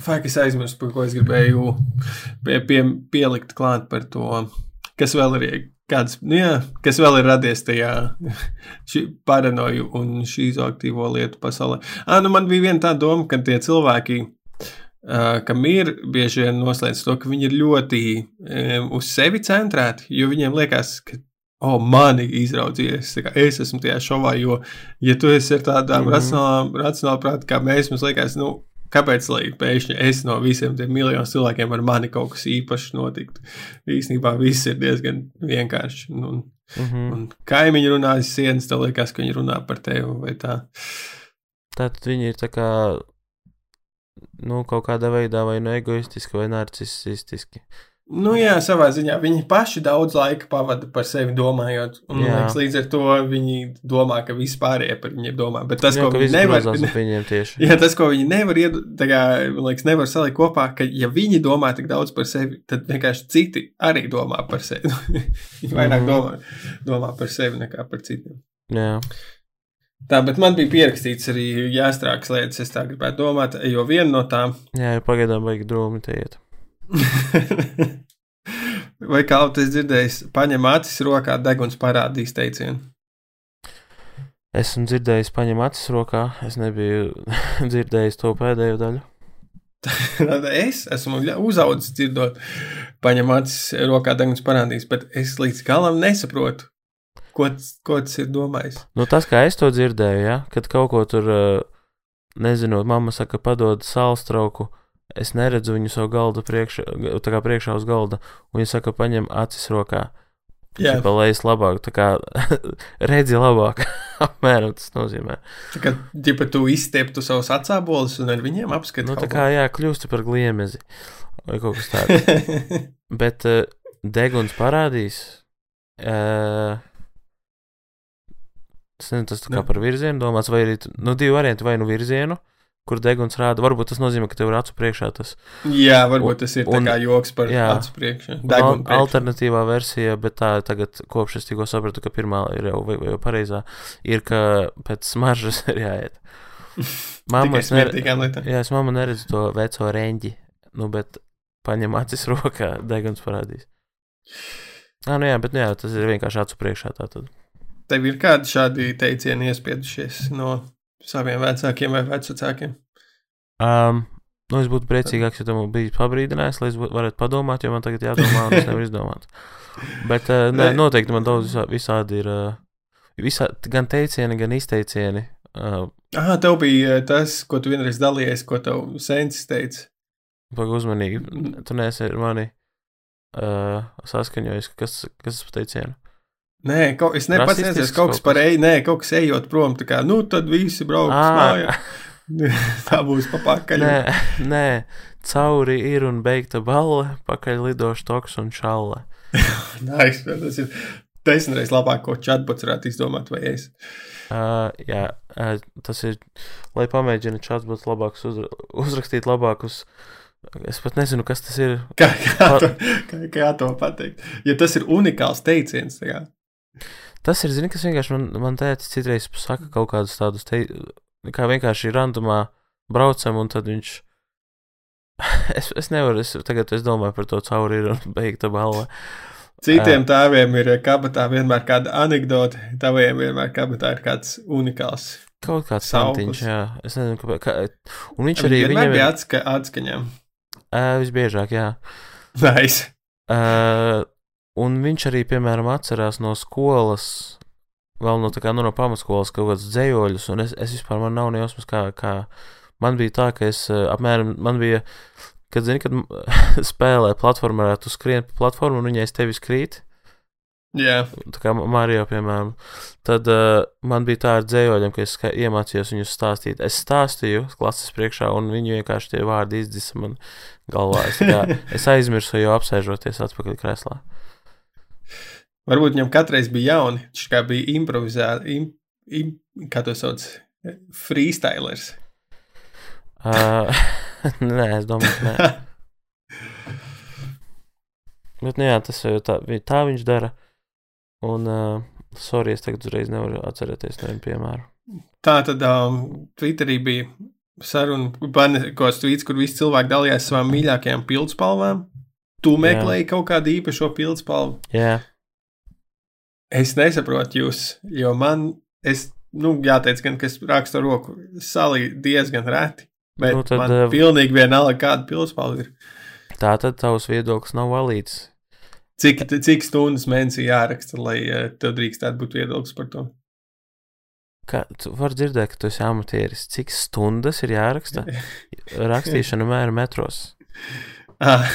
Fakt, es aizmirsu, par ko es gribēju pie, pie, pielikt klāt par to, kas vēl ir, kāds, nu jā, kas vēl ir radies tajā paranoju un šī izaktīvo lietu pasaulē. Ah, nu man bija viena tā doma, ka tie cilvēki uh, kam ir bieži vien noslēdz to, ka viņi ir ļoti um, uz sevi centrēti, jo viņiem liekas, ka O, oh, mani izraudzījies. Es esmu tajā šovā, jo, ja tu esi ar tādām mm -hmm. racionālām, prātām, kā mēs, mums liekas, nu, kāpēc lai pēkšņi es no visiem tiem miljoniem cilvēkiem ar mani kaut kas īpašs notiktu. Īsnībā viss ir diezgan vienkārši. Un, mm -hmm. un kaimiņi runā aiz sienas, tev liekas, ka viņi runā par tevi vai tā. Tātad viņi ir tā kā, nu, kaut kādā veidā vai nu egoistiski vai narcisistiski. Nu, jā, savā ziņā viņi paši daudz laika pavada par sevi domājot. Un, liekas, līdz ar to viņi domā, ka vispārējie par viņiem domā. Bet tas, jā, ko viņi nevar viņiem tieši. Jā, tas, ko viņi nevar, ied, kā, liekas, nevar salikt kopā, ka ja viņi domā tik daudz par sevi, tad vienkārši citi arī domā par sevi. viņi vairāk mm. domā, domā par sevi nekā par citiem. Jā. Tā, bet man bija pierakstīts arī jāstrāks lietas, es tā gribētu domāt, jo viena no tām. Jā, pagaidām vajag drūmi te iet. Vai kā tas dzirdējis, paņem acis rokā, deguns parādīs teicienu? Esmu dzirdējis, paņem acis rokā. Es nebiju dzirdējis to pēdējo daļu. es esmu uzaugusi dzirdot, paņem acis rokā, deguns parādīs, bet es līdz galam nesaprotu, ko, ko tas ir domājis. Nu, tas, kā es to dzirdēju, ja? kad kaut ko tur, eh, nezinot, mamma saka, padod sālstrauku es neredzu viņu savu galdu priekšā, tā kā priekšā uz galda, un viņa saka, paņem acis rokā. Jā, tā lejas labāk, tā kā redzi labāk. Apmēram tas nozīmē. Tā kā ģipa tu izstieptu savus acābolus un ar viņiem apskati. Nu, tā kā jā, kļūsti par gliemezi vai kaut kas tāds. Bet uh, deguns parādīs. Uh, tas, nezinu, tas tā kā nu. par virzienu domāts, vai arī nu, divi varianti, vai nu virzienu, kur deguns rāda. Varbūt tas nozīmē, ka tev ir acu priekšā tas. Jā, varbūt tas ir un, kā joks par jā, acu priekšā. Al. Alternatīvā versija, bet tā tagad, kopš es tikko sapratu, ka pirmā ir jau, jau pareizā, ir, ka pēc smaržas ir jāiet. Mamma, es, ner jā, es mamma neredzu to veco reņģi, nu, bet paņem acis rokā, deguns parādīs. Ah, nu jā, bet nu jā, tas ir vienkārši acu priekšā tātad. Tev ir kādi šādi teicieni iespiedušies no saviem vecākiem vai vecākiem? Um, nu, es būtu priecīgāks, ja tu man biji pabrīdinājis, lai es varētu padomāt, jo man tagad jādomā, un es nevaru izdomāt. Bet, uh, nē, noteikti man daudz visā, visādi ir, uh, visā, gan teicieni, gan izteicieni. Uh, ah, tev bija tas, ko tu vienreiz dalījies, ko tev sensis teica. Pagaid uzmanīgi, tu neesi ar mani uh, saskaņojis, kas, kas tas teicienu. Nē, kaut, es nepats nezinu, kaut kas par eju, nē, kaut kas ejot prom, tā kā, nu, tad visi brauks mājā. tā būs papakaļ. Nē, nē, cauri ir un beigta balle, pakaļ lidošu toks un šalle. nice, tas ir desmitreiz labāk, ko chatbots varētu izdomāt, vai es. Uh, jā, uh, tas ir, lai pamēģina chatbots labākus uzra uzrakstīt labākus. Es pat nezinu, kas tas ir. Kā, kā, to, kā, kā to pateikt? Ja tas ir unikāls teiciens, tā kā Tas ir, zini, kas vienkārši man, man teica, citreiz saka kaut kādus tādus, te, kā vienkārši randumā braucam, un tad viņš. es, es nevaru, es tagad es domāju par to cauri ir un beigta balva. Citiem tēviem ir kabatā vienmēr kāda anekdote, taviem vienmēr kabatā ir kāds unikāls. Kaut kāds santiņš, jā. Es nezinu, kāpēc. Kā, un viņš arī viņam bija atska, atskaņām. Uh, visbiežāk, jā. Nice. Uh, Un viņš arī, piemēram, atcerās no skolas, vēl no, kā, nu, no pamatskolas kaut kādus dzējoļus, un es, es vispār man nav nejausmas, kā, kā man bija tā, ka es eh, apmēram, man bija, kad, zini, kad spēlē platformā, tu skrien pa platformu, un viņai tevi krīt. Jā. Yeah. Tā kā Mario, piemēram. Tad uh, man bija tā ar dzējoļiem, ka es iemācījos viņus stāstīt. Es stāstīju klases priekšā, un viņi vienkārši tie vārdi izdzisa man galvā. Es, kā, es aizmirsu jau apsēžoties atpakaļ krēslā. Varbūt viņam katreiz bija jauni. Viņš kā bija improvizēts, im, im, kā to sauc, freestylers. Uh, nē, es domāju, nē. Bet, nu, jā, tas jau tā, tā viņš dara. Un, uh, sorry, es tagad uzreiz nevaru atcerēties nevienu piemēru. Tā tad um, Twitterī bija saruna, ko tvīts, kur visi cilvēki dalījās savām mīļākajām pildspalvām. Tu meklēji jā. kaut kādu īpašo pildspalvu. Jā. Es nesaprotu jūs, jo man, es, nu, jāteic, gan, ka es rakstu roku salī diezgan reti. Bet Nu, tad, man uh, pilnīgi vienalga, kāda pilspalva ir. Tā tad tavs viedoklis nav valīts. Cik, cik stundas mēnesī jāraksta, lai uh, tev drīkstētu būt viedoklis par to? Kā, tu vari dzirdēt, ka tu esi amatieris. Cik stundas ir jāraksta? Rakstīšana mēra metros. Ah.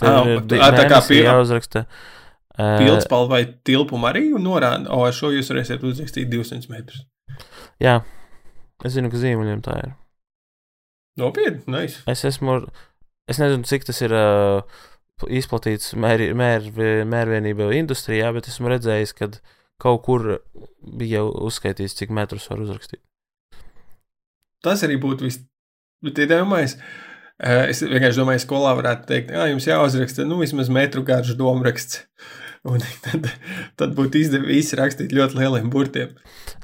Tev Ah, ir ah, tā kā pil- jāuzraksta. eh, Pilspalva vai tilpuma arī norāda, o, ar šo jūs varēsiet uzrakstīt 200 metrus. Jā, es zinu, ka zīmuļiem tā ir. Nopietni, nice. Es esmu, es nezinu, cik tas ir uh, izplatīts mēr, mēr, mērvienība industrijā, bet esmu redzējis, ka kaut kur bija uzskaitīts, cik metrus var uzrakstīt. Tas arī būtu viss. Bet, iedomājieties, eh, es vienkārši domāju, skolā varētu teikt, ka jums jāuzraksta nu, vismaz metru garš domāraksts. Un tad, tad būtu izdevīgi rakstīt ļoti lieliem burtiem.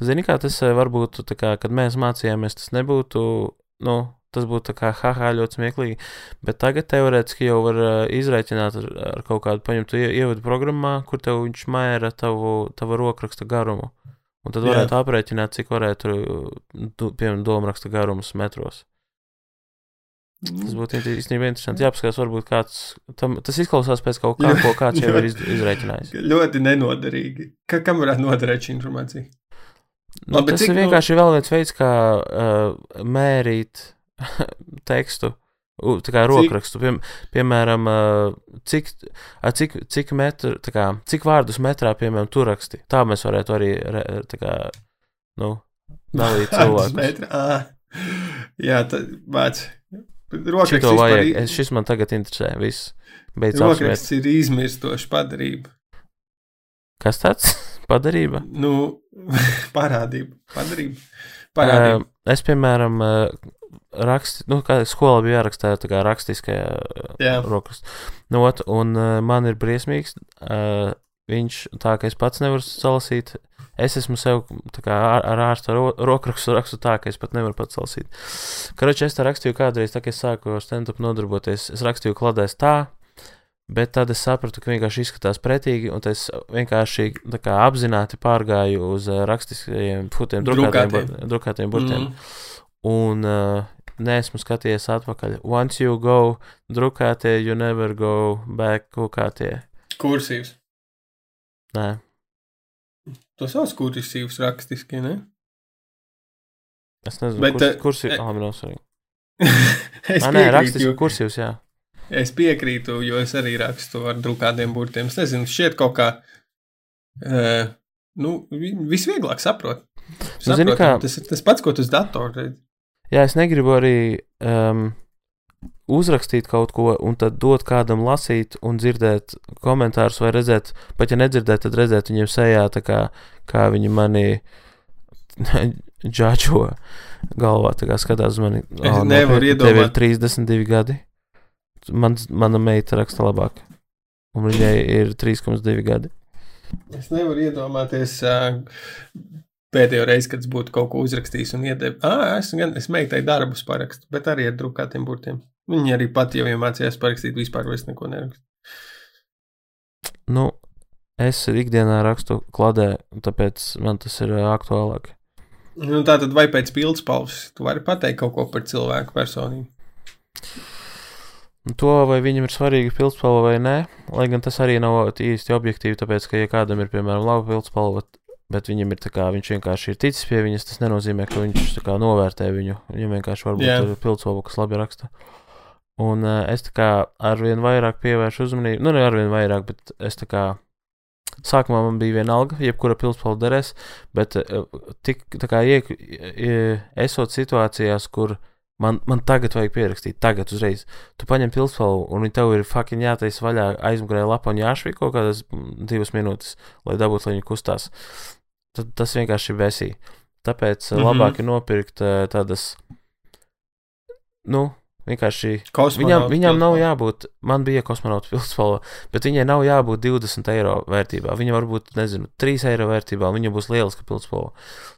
Zini, kā tas eh, varbūt, kā, kad mēs mācījāmies, tas nebūtu, nu, tas būtu kā haha ļoti smieklīgi, bet tagad teorētiski jau var uh, izrēķināt ar, ar kaut kādu paņemtu ie- ievadu programmā, kur tev viņš mēra tavu, tavu rokraksta garumu. Un tad Jā. varētu aprēķināt, cik varētu, piemēram, domāraksta garums metros. Tas būtu int- īstenībā interesanti. Jāpaskatās, varbūt kāds, tam, tas izklausās pēc kaut kā, ko kāds jau ir iz, izrēķinājis. Ļoti nenoderīgi. Ka, kam varētu noderēt šī informācija? Nu, Labi, tas cik ir nu- vienkārši vēl viens veids, kā uh, mērīt tekstu. U, tā kā rokrakstu, piem, piemēram, uh, cik, a, cik, cik, metru, tā kā, cik vārdus metrā, piemēram, tu raksti. Tā mēs varētu arī, re, tā kā, nu, dalīt cilvēkus. Metri, ā. Jā, tad vāc. Vispār vajag, i- es, šis man tagad interesē, viss. Beidz. Rokraksts ir izmirstoša padarība. Kas tāds? Padarība? Nu, parādība. Padarība. Parādība. Uh, es, piemēram, uh, rakstu, nu, kā skolā bija jārakstā tā kā rakstiskajā Jā. rokrakstā. Nu, ot, un uh, man ir briesmīgs. Uh, viņš tā, ka es pats nevaru salasīt. Es esmu sev kā ar, ārstu ro, rokrakstu rakstu tā, ka es pat nevaru pats salasīt. Karoči, es tā rakstīju kādreiz, tā kā es sāku ar stand-up nodarboties. Es rakstīju kladēs tā, bet tad es sapratu, ka vienkārši izskatās pretīgi, un es vienkārši kā apzināti pārgāju uz uh, rakstiskajiem futiem, drukātiem, Drukātiem. bur- drukātiem burtiem. Mm. Un uh, neesmu skatījies atpakaļ. Once you go, drukātie, you never go back, kukātie. Kursīvs. Nē, To savs kursīvs rakstiski, ne? es nezinu, Bet, kurs, eh, kurs ir. eh, Ah, nav svarīgi. es Ah, nē, rakstiski jo- kursīvs, jā. Es piekrītu, jo es arī rakstu ar drukātiem burtiem. Es nezinu, šķiet kaut kā. Uh, nu, vi- visvieglāk saprot. Nu, zini Saprotam, kā- Tas ir tas pats, ko tu uz datoru redzi. Jā, es negribu arī um, uzrakstīt kaut ko un tad dot kādam lasīt un dzirdēt komentārus vai redzēt, pat ja nedzirdēt, tad redzēt viņiem sejā, kā, kā viņi mani džadžo galvā, tā kā skatās uz mani. Es nevaru nopietni, Tev ir iedomāt- 32 gadi. Man, mana meita raksta labāk. Un viņai ir 3,2 gadi. Es nevaru iedomāties uh, pēdējo reizi, kad es būtu kaut ko uzrakstījis un iedevis. Ah, es, gan, es meitai darbus parakstu, bet arī ar drukātiem burtiem. Viņa arī pati jau iemācījās parakstīt, vispār vairs neko nerakstu. Nu, es ikdienā rakstu kladē, tāpēc man tas ir aktuālāk. Nu, tā tad vai pēc pildspalvas tu vari pateikt kaut ko par cilvēku personību? Un To, vai viņam ir svarīga pildspalva vai nē, lai gan tas arī nav īsti objektīvi, tāpēc, ka, ja kādam ir, piemēram, laba pildspalva, bet viņam ir tā kā, viņš vienkārši ir ticis pie viņas, tas nenozīmē, ka viņš tā kā novērtē viņu. Viņam vienkārši varbūt Jā. ir pildspalva, kas labi raksta. Un uh, es tā kā arvien vairāk pievēršu uzmanību, nu, ne arvien vairāk, bet es tā kā sākumā man bija viena alga, jebkura pildspalva derēs, bet uh, tik tā kā iek, esot situācijās, kur man, man tagad vajag pierakstīt, tagad uzreiz tu paņem pilspalvu, un tev ir fucking jātaisa vaļā aizmugurē lapa un jāšvī kaut kādas divas minūtes, lai dabūtu, lai viņi kustās. Tad tas vienkārši ir besī. Tāpēc mm. -hmm. labāk ir nopirkt eh, tādas, nu, vienkārši. Viņam, viņam nav jābūt, man bija kosmonauta pilspalva, bet viņai nav jābūt 20 eiro vērtībā. Viņa var būt, nezinu, 3 eiro vērtībā, viņa būs lieliska pilspalva.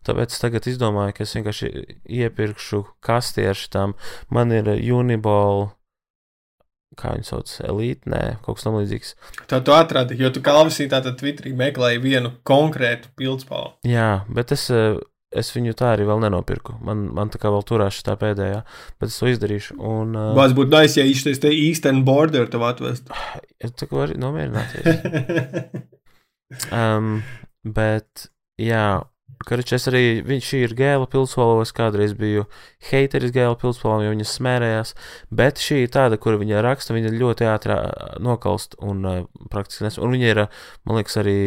Tāpēc es tagad izdomāju, ka es vienkārši iepirkšu kasti ar šitām. Man ir Uniball, kā viņi sauc, elite, nē, kaut kas tam līdzīgs. Tā tu atradi, jo tu kalvisī tātad Twitterī meklēji vienu konkrētu pildspalvu. Jā, bet es, eh, es viņu tā arī vēl nenopirku. Man, man tā kā vēl turās šī pēdējā, bet es to izdarīšu. Un, uh, Bāz būtu nice, ja īstais te Eastern border tev atvest. es tā kā varu nomierināties. Um, bet, jā, es arī, viņš ir gēla pilsēla, es kādreiz biju heiteris gēla pilsēlām, jo viņas smērējās, bet šī ir tāda, kur viņa raksta, viņa ļoti ātrā nokalst un uh, praktiski nes, un viņa ir, man liekas, arī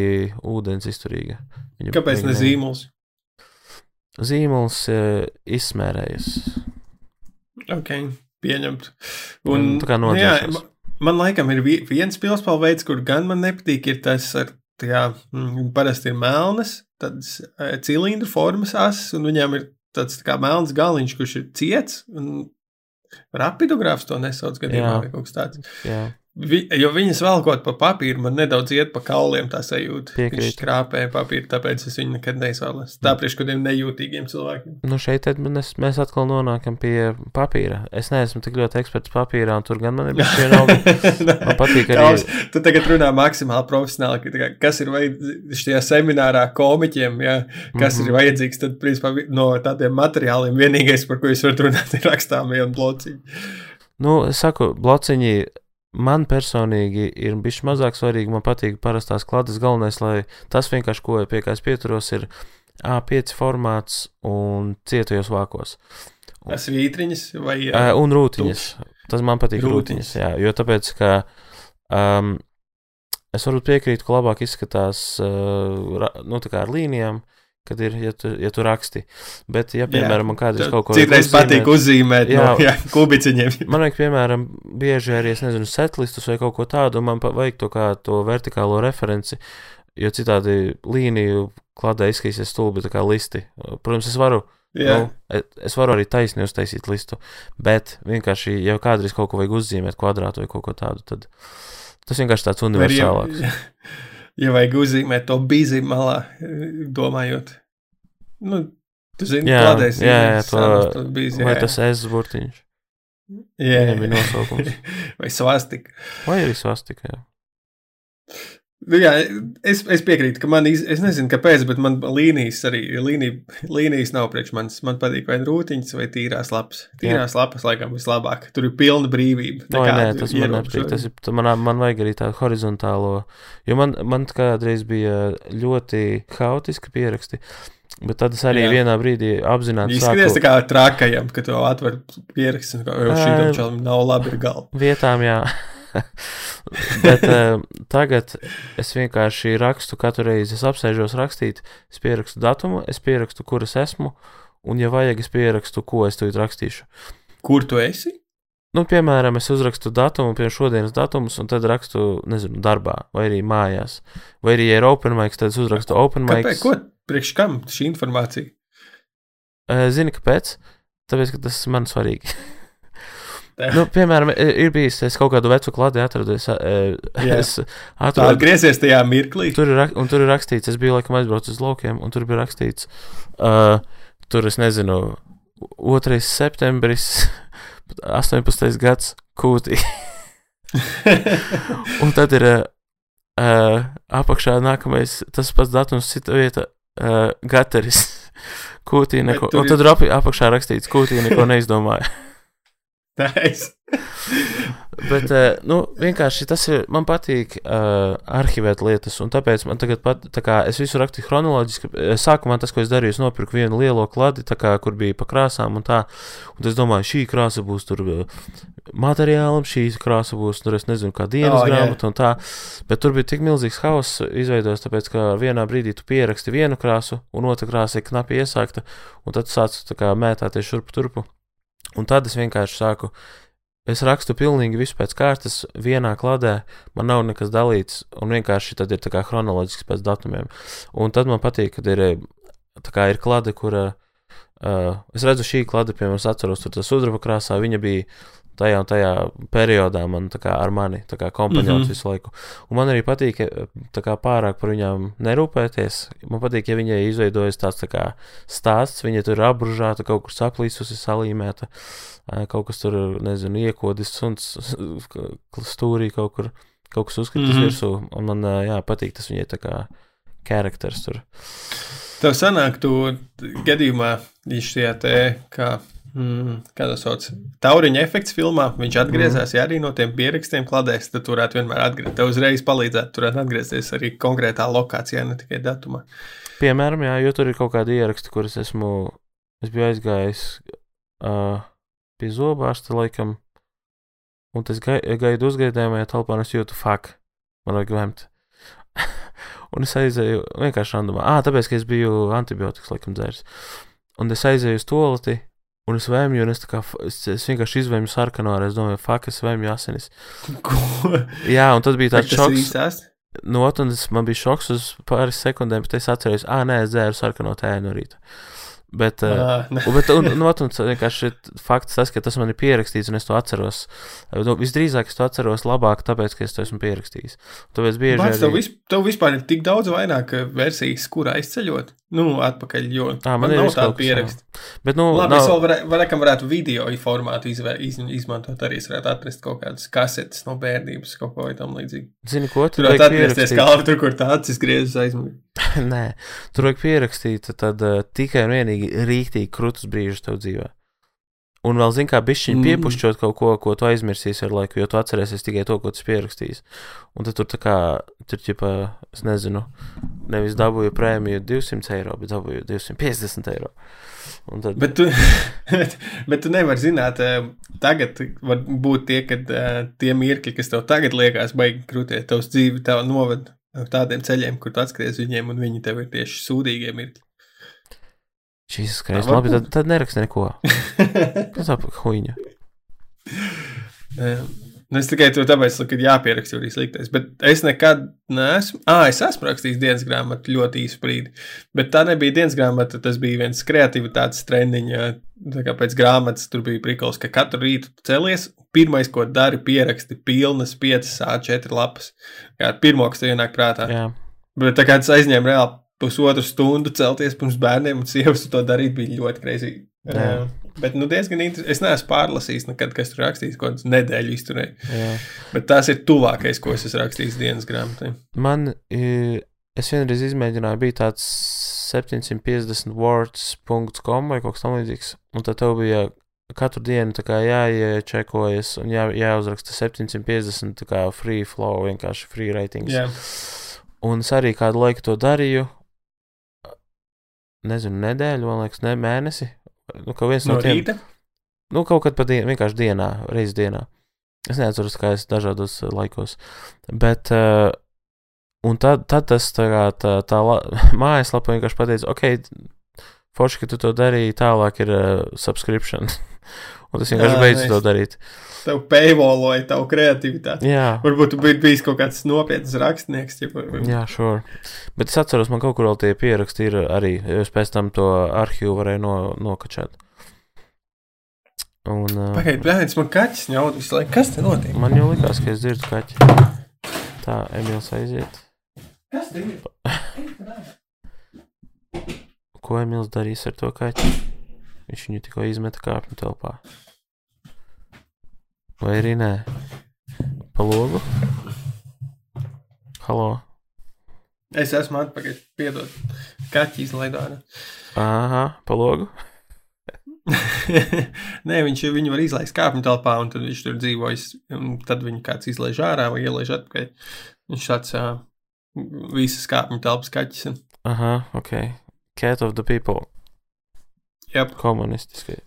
ūdens izturīga. Viņa, Kāpēc ne viņa zīmols? Zīmols uh, izsmērējas. Ok, pieņemt. Un, tā kā nu nodzēšos. man, man laikam ir vi- viens pilspālu veids, kur gan man nepatīk, ir tas ar, tā kā, mm, parasti ir melnas, tādas eh, cilindru formas asas, un viņām ir tāds tā kā melns galiņš, kurš ir ciets, un rapidogrāfs to nesauc gadījumā, Jā. vai kaut kas tāds. Jā, Vi, jo viņas velkot pa papīru, man nedaudz iet pa kauliem tā sajūta. Piekrītu. Viņš krāpē papīru, tāpēc es viņu nekad neizvēlos. Tā priekš kādiem nejūtīgiem cilvēkiem. nu šeit mēs, mēs atkal nonākam pie papīra. Es neesmu tik ļoti eksperts papīrā, un tur gan man ir bijis vienalga. Man patīk arī- Klaus, tu tagad runā maksimāli profesionāli, kā, kas ir vajadzīgs šajā seminārā komiķiem, ja, kas mm Mhm. -hmm. ir vajadzīgs, tad principā, no tādiem materiāliem vienīgais, par ko jūs varat runāt, ir rakstāmie un blociņi. Nu, es saku, blociņi man personīgi ir bijis mazāk svarīgi. Man patīk parastās klātes. Galvenais, lai tas vienkārši, ko pie kā es pieturos, ir A5 formāts un cietajos vākos. Tas vītriņas vai Uh, un rūtiņas. Tas man patīk Rūtiņas. rūtiņas, jā, jo tāpēc, ka um, es varu piekrīt, ka labāk izskatās uh, nu, ar līnijām, kad ir, ja tu, ja tu raksti. Bet, ja, piemēram, man kādreiz kaut ko Citreiz vajag patīk uzzīmēt- uzzīmēt Jā. no jā, kubiciņiem. Man vajag, piemēram, bieži arī, es nezinu, setlistus vai kaut ko tādu, un man vajag to kā to vertikālo referenci, jo citādi līniju kladē izskatīsies stulbi tā kā listi. Protams, es varu, Jā. nu, es varu arī taisni uztaisīt listu, bet vienkārši, ja kādreiz kaut ko vajag uzzīmēt kvadrātu vai kaut ko tādu, tad tas vienkārši tāds Vai arī, ja, universālāks. ja vajag uzzīmēt to bīzi malā, domājot. Nu, tu zini, Jā, kādreiz jā, jā, to- bīzi. Vai tas es burtiņš? jā, Viņam ir nosaukums. vai svastika. Vai arī svastika, jā. Nu, jā, es, es piekrītu, ka man, iz, es nezinu, kāpēc, bet man līnijas arī, līnija, līnijas nav priekš manis. Man patīk vai rūtiņas, vai tīrās lapas. Tīrās lapas, laikam, vislabāk. Tur ir pilna brīvība. No, nē, tas man nepatīk. Tas ir, man, man vajag arī tādu horizontālo, jo man, man kādreiz bija ļoti haotiski pieraksti, bet tad es arī Jā. Jā. vienā brīdī apzināti Izskaties tā sāku kā trakajam, ka tu atver pierakstu, ka jau šī tam nav labi galva. vietām, jā. bet uh, tagad es vienkārši rakstu katru reizi, es apsēžos rakstīt, es pierakstu datumu, es pierakstu, kur es esmu, un, ja vajag, es pierakstu, ko es tūlīt rakstīšu. Kur tu esi? Nu, piemēram, es uzrakstu datumu, piemēram, šodienas datumus, un tad rakstu, nezinu, darbā, vai arī mājās. Vai arī, ja ir open mic, tad es uzrakstu open mic. Kāpēc? Ko? Priekš kam šī informācija? Zini, kāpēc? Tāpēc, ka tas man svarīgi. Nu, piemēram, ir bijis, es kaut kādu vecu klādi atradu, es, es atradu. atgriezies tajā mirklī. Tur ir, un tur ir rakstīts, es biju laikam aizbraucis uz laukiem, un tur bija rakstīts, uh, tur es nezinu, 2. septembris, 18. gads, kūtī. Un tad ir uh, apakšā nākamais, tas pats datums, cita vieta, uh, Gateris. Kūtī neko, un tad ir apakšā rakstīts, kūtī neko neizdomāja. Bet, uh, nu, vienkārši tas ir, man patīk uh, arhivēt lietas, un tāpēc man tagad pat, tā kā es visu rakstīju chronoloģiski, eh, sākumā tas, ko es darīju, es nopirku vienu lielo kladi, kā, kur bija pa krāsām un tā, un es domāju, šī krāsa būs tur materiālam, šī krāsa būs, tur es nezinu, kā dienas Oh, grāmata un tā, bet tur bija tik milzīgs hauss izveidots, tāpēc, ka vienā brīdī tu pieraksti vienu krāsu, un otra krāsa ir knapi iesākta, un tad sāc kā mētāties šurpu turpu, un tad es vienkārši sāku Es rakstu pilnīgi visu pēc kārtas, vienā kladē, man nav nekas dalīts, un vienkārši tad ir tā kā chronoloģiski pēc datumiem. Un tad man patīk, kad ir, tā kā ir klade, kur uh, es redzu šī klade, piemēram, es atceros, tur tas sudraba krāsā, viņa bija tajā un tajā periodā man tā kā ar mani, kompaņons mm. -hmm. visu laiku. Un man arī patīk, kā pārāk par viņām nerūpēties. Man patīk, ja viņai izveidojas tāds tā kā stāsts, viņa tur ir apbružāta, kaut kur saplīsusi, salīmēta. Kaut kas tur, nezinu, iekodis suns stūrī kaut kur, kaut kas uzkritis mm. -hmm. virsū, un man, jā, patīk tas viņai tā kā charakters tur. Tev sanāk, tu gadījumā šie te, kā, mm, kā tas sauc, tauriņa efekts filmā, viņš atgriezās, mm. ja arī no tiem pierakstiem kladēs, tad tu varētu vienmēr atgriezties. Tev uzreiz palīdzētu, tur atgriezties arī konkrētā lokācijā, ne tikai datumā. Piemēram, jā, jo tur ir kaut kādi ieraksti, kurus esmu, es biju aizgājis uh, pie zobārsta laikam, un tas gai, gaidu uzgaidājumajā telpā, un es jūtu, fuck, man vajag lemt. un es aizēju vienkārši randumā. Ah, tāpēc, ka es biju antibiotikas laikam dzērs. Un es aizēju uz toleti, un es vēmju, un es, kā, es, es vienkārši izvēmu sarkano, es domāju, fuck, es vēmju asinis. Ko? Jā, un tad bija tāds šoks. No otras man bija šoks uz pāris sekundēm, bet es atceros, ah, nē, es dzēru sarkano tēju no rīta. Bet, uh, un, bet un, un, un, un vienkārši fakts tas, ka tas man ir pierakstīts, un es to atceros. Nu, visdrīzāk es to atceros labāk, tāpēc, ka es to esmu pierakstījis. Tāpēc bieži tev, arī... vis, tev vispār ir tik daudz vairāk versijas, kurā izceļot. Nu, atpakaļ, jo Ā, man man ir nav tāda pieraksta. Bet, nu, Labi, es nav, vēl varētu, varētu, varētu video formātu izvē, iz, izmantot arī. Es varētu atrast kaut kādas kasetes no bērnības, kaut ko tam līdzīgu. zini, ko Tur tur varētu atgriezties kā tur, kur tāds izgriezis aizmugurē. Nē, tur vajag pierakstīt tad uh, tikai un vienīgi rīktīgi krūtis brīžus tev dzīvē. Un vēl, zini, kā bišķiņi Mm. piepušķot kaut ko, ko tu aizmirsīsi ar laiku, jo tu atcerēsies tikai to, ko tu esi pierakstījis. Un tad tur tā kā, tur ķipa, es nezinu, nevis dabūju prēmiju 200 eiro, bet dabūju 250 eiro. Un tad, Bet tu, bet, bet tu nevari zināt, eh, tagad var būt tie, kad eh, tie mirkļi, kas tev tagad liekas, baigi krūtē, tavs dzīve tev noved tādiem ceļiem, kur tu atskries viņiem, un viņi tev ir tieši sūdīgie mirkļi. Tā var labi, tad, tad neraksti neko. Tā pa huīņa? Nu, es tikai to tāpēc, ka jāpieraksta arī sliktais. Bet es nekad neesmu. Ah, es esmu rakstījis dienas grāmatu ļoti īsu brīdi. Bet tā nebija dienas grāmata, tas bija viens kreativitātes treniņš. Tā kā pēc grāmatas tur bija prikals, ka katru rītu tu celies. Pirmais, ko dari, pieraksti pilnas 5 A4 lapas. Kā pirmo, kas tev ienāk prātā. Jā, Bet tā kā tas aizņēma reāli pusotru stundu celties pirms bērniem un sievas to darīt, bija ļoti kreizīgi. Jā. Bet, nu, diezgan interesanti. Es neesmu pārlasījis nekad, kas tur rakstīts, ko nedēļu izturēju. jā. Bet tas ir tuvākais, ko es esmu rakstījis dienas grāmatā. Man, i- es vienreiz izmēģināju, bija tāds 750 words.com vai kaut kas tamlīdzīgs, un tad tev bija katru dienu jāiečekojas un jā, jāuzraksta 750 tā kā free flow, vienkārši free ratings. Jā, Un es arī kādu laiku to darīju, nezinu, nedēļu, man liekas, ne mēnesi. Nu, kaut viens no, no tiem, rīta. nu, kaut kad pa dienu, vienkārši dienā, reizes dienā. Es neatceros, kā es dažādos eh, laikos. Bet, uh, un tad, tad tas tā, kā, tā, tā la, mājaslapa vienkārši pateica, ok, forši, ka tu to darīji, tālāk ir uh, subscription. un tas vienkārši beidz nice. to darīt. Tev paywalloja tavu kreativitāti. Jā. Varbūt tu biji bijis kaut kāds nopietns rakstnieks. Ķipa, Jā, sure. Bet es atceros, man kaut kur vēl tie pieraksti ir arī. jo Es pēc tam to arhīvu varēju no, nokačāt. Un, uh, Pagaidiet, bērns, man kaķis ņaut visu laiku. Kas te notiek? man jau likās, ka es dzirdu kaķi. Tā, Emīls aiziet. Kas te ir? Ko Emīls darīs ar to kaķi? Viņš viņu tikko izmeta kāpņu telpā. Vai arī nē? Pa logu? Halo? Es esmu atpakaļ. Piedod. Kaķis izlaidā. Aha, pa logu? Nē, viņš viņu var izlaist kāpņu telpā, un tad viņš tur dzīvojas. Tad viņu kāds izlaiž ārā vai ielaiž atpakaļ. Viņš tāds uh, visas kāpņu telpas kaķis. Aha, ok. Cat of the people. Jā, Komunistiskai.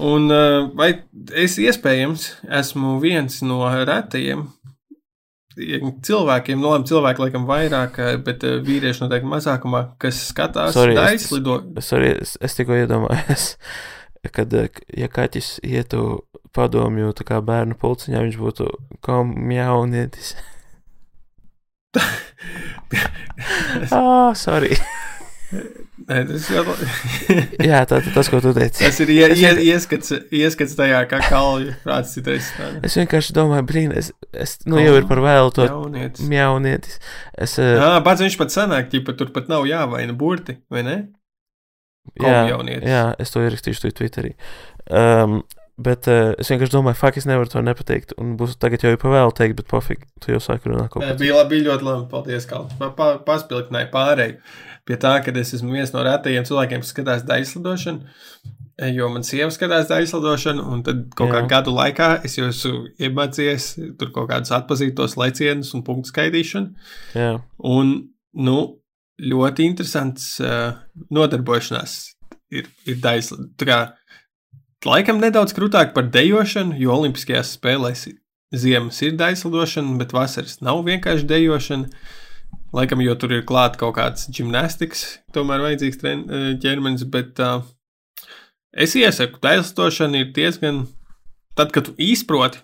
Un uh, vai es iespējams esmu viens no retajiem cilvēkiem, no labi, cilvēki laikam vairāk, eh, bet uh, vīrieši noteikti mazākumā, kas skatās Sorry, es- daislido. Sorry, es, es tikko iedomājos, kad, eh, ja kaķis ietu padomju tā kā bērnu pulciņā, viņš būtu komjaunietis. ah, sorry. Nē, tas, jau, Jā, tā, tas, ko tu teici. tas ir ie, ie, ieskats, ieskats tajā, kā kalju prāts citreiz strādā. Es vienkārši domāju, brīn, es, es nu jau ir par vēlu to Jaunietis. mjaunietis. Es, uh, Jā, pats viņš pat sanāk, ja tur pat nav jāvaina burti, vai ne? jā, komjaunietis. jā, es to ierakstīšu tu Twitterī. Um, Bet uh, es vienkārši domāju, fuck, es nevaru to nepateikt. Un būs tagad jau pavēlu teikt, bet pofīgi, tu jau sāki runāt kaut ko. bija, labi, bija ļoti labi. Paldies, Kalns. Man pa, paspilgtināja pārēju pie tā, ka es esmu viens no retajiem cilvēkiem, kas skatās daislidošanu. Jo man sieva skatās daislidošanu, un tad kaut kā Jā. gadu laikā es jau esmu iemācījies tur kaut kādus atpazītos lecienus un punktu skaitīšanu. Jā, Un, nu, ļoti interesants uh, nodarbošanās ir, ir daisla. Tā laikam nedaudz krūtāk par dejošanu, jo Olimpiskajās spēlēs ziemas ir daislidošana, bet vasaras nav vienkārši dejošana. Laikam, jo tur ir klāta kaut kāds gimnastikas, tomēr vajadzīgs tren, eh, ķermenis, bet uh, es iesaku, daislidošana ir diezgan, tad, kad tu izproti,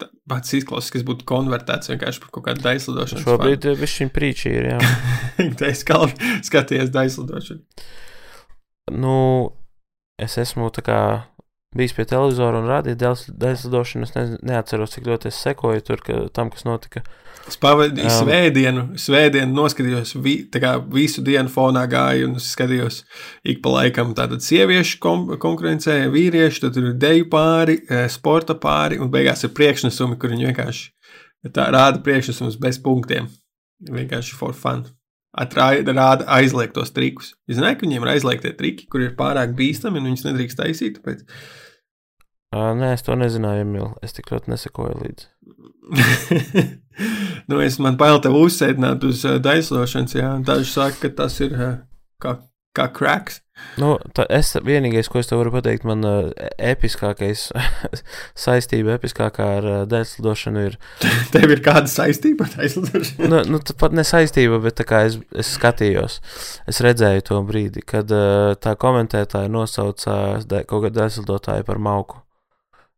tā- pats izklausās, kas būtu konvertēts vienkārši par kaut kādu daislidošanu. šobrīd viņš viņa prīčī ir. Jā. Es kā skaties daislidošanu. nu, es esmu tā kā bijis pie televizora un rādīju daļslidošanu. Es ne, neatceros, cik ļoti es sekoju tur, ka, tam, kas notika. Es pavadīju Um, svētdienu, svētdienu noskatījos, vi, tā kā visu dienu fonā gāju un skatījos ik pa laikam tātad sieviešu kom konkurencē, vīriešu, tad ir deju pāri, eh, sporta pāri un beigās ir priekšnesumi, kur viņi vienkārši tā rāda priekšnesumus bez punktiem. Vienkārši for fun. Rāda aizliegtos trikus. Es zināju, ka viņiem ir aizliegtie triki, kur ir pārāk bīstami un viņus nedrīkst taisīt. Tāpēc Uh, nē, es to nezināju, Emīl. Es tik ļoti nesekoju līdzi. nu, es man bail tev uzsēdināt uz uh, daislošanas, jā, daži saka, ka tas ir uh, kā, kā cracks. Nu, tā, es vienīgais, ko es tev varu pateikt, man uh, episkākais saistība episkākā ar uh, dēļslidošanu ir. Tev ir kāda saistība ar daislošanu? Nu, nu pat ne saistība, bet tā kā es, es skatījos, es redzēju to brīdi, kad uh, tā komentētāja nosauca de, kaut kādu dēļslidotāju par mauku.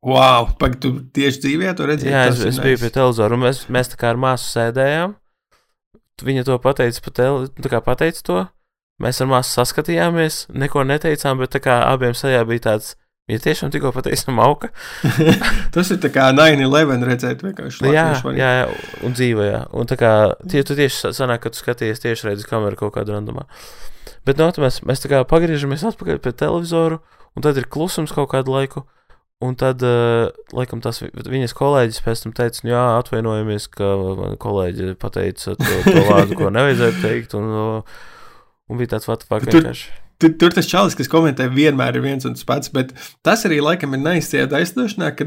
Wow, pagaidi, tu tieši dzīvē to redzēji? Jā, es, es biju pie televizora, un mēs, mēs tā kā ar māsu sēdējām. Viņa to pateica, pa tele, tā kā pateica to. Mēs ar māsu saskatījāmies, neko neteicām, bet abiem sajā bija tāds, viņa tiešām tikko pateica mauka. Tas ir kā 9-11 redzēt vienkārši. Jā, jā, jā, un dzīvē, jā. Un tā kā tie, tu tieši sa- sanāk, ka tu skaties tieši redzi kameru kaut kādu randumā. Bet no, tā mēs, mēs tā kā pagriežamies atpakaļ pie televizoru, un tad ir klusums kaut kādu laiku. Un tad, uh, laikam, tas vi- viņas kolēģis pēc tam teica, nu, jā, atvainojamies, ka man kolēģi pateica to, to vārdu, ko nevajadzēja teikt. Un, uh, un bija tāds tur- vienkārši. Tur, tur tas čalis, kas komentē, vienmēr ir viens un tas pats. Bet tas arī laikam ir neizsajā daislidošanā, ka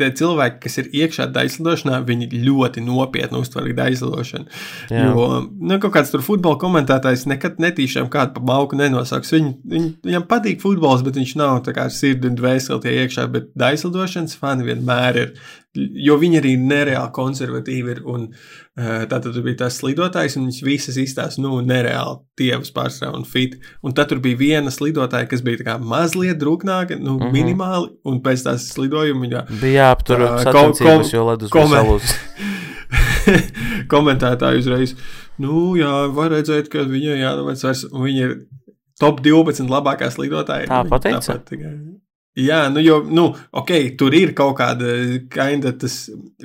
tie cilvēki, kas ir iekšā daislidošanā, viņi ļoti nopietni uztver daislidošanu. Jā. Jo nu, kaut kāds tur futbola komentētājs nekad netīšām kādu pa mauku nenosauks. Viņ, viņ, viņam patīk futbols, bet viņš nav tā kā sirdi un dvēseli tie iekšā. Bet daislidošanas fani vienmēr ir. Jo viņi arī nereāli konservatīvi ir. Un, uh, tātad tur bija tas slidotājs, un viņš visas izstāsta, nu, nereāli tievas pārstāv un fit. Un tad tur bija viena slidotāja, kas bija tā kā mazliet drūknāka, nu, mm. -hmm. minimāli, un pēc tās slidojuma viņa Bija jāaptur Tā, sacensības, ko- jo ledus bija komen- salūzis. komentētāji uzreiz, nu, jā, var redzēt, ka viņai jānovēc vairs, un viņa ir top 12 labākā slidotāja. Tā pateica? tāpat Jā, nu, jo, nu, ok, tur ir kaut kāda tas.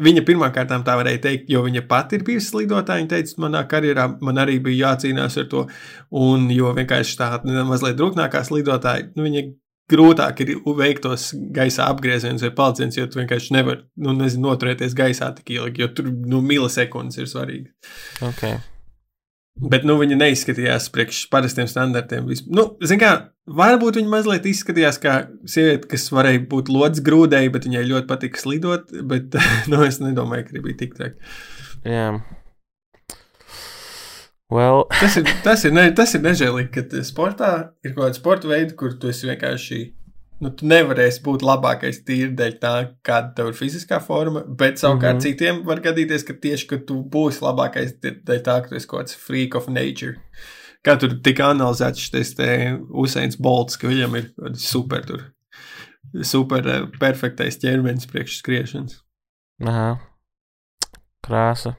Viņa pirmkārt tā varēja teikt, jo viņa pati ir bijusi slidotāja. Viņa teica, manā karjerā man arī bija jācīnās ar to. Un, jo vienkārši tāda mazliet drūknākā slidotāja, nu, viņa grūtāk ir veiktos gaisa apgriezienus vai palcienus, jo tu vienkārši nevari, nu, nezinu, noturēties gaisā tik ilgi, jo tur, nu, milisekundes ir svarīgi. Okay. Bet, nu, viņa neizskatījās priekš parastiem standartiem. Vis- Nu, zin kā, varbūt viņa mazliet izskatījās kā sieviete, kas varēja būt lodziņa grūdēji, bet viņai ļoti patika slidot, bet, nu, es nedomāju, ka bija tik traki. Jā. Well, Tas ir, tas ir, ne, tas ir nežēlīgi, ka sportā ir kaut kāda sporta veida, kur tu vienkārši. Nu, tu nevarēsi būt labākais tīri dēļ tā, kāda tev ir fiziskā forma, bet savukārt mm. -hmm. citiem var gadīties, ka tieši ka tu būsi labākais dēļ tā, ka tu esi kaut kāds freak of nature. Kā tur tika analizēts šis Usains Bolts, ka viņam ir super, tur, super eh, perfektais ķermenis priekš skriešanas. aha. Krāsa.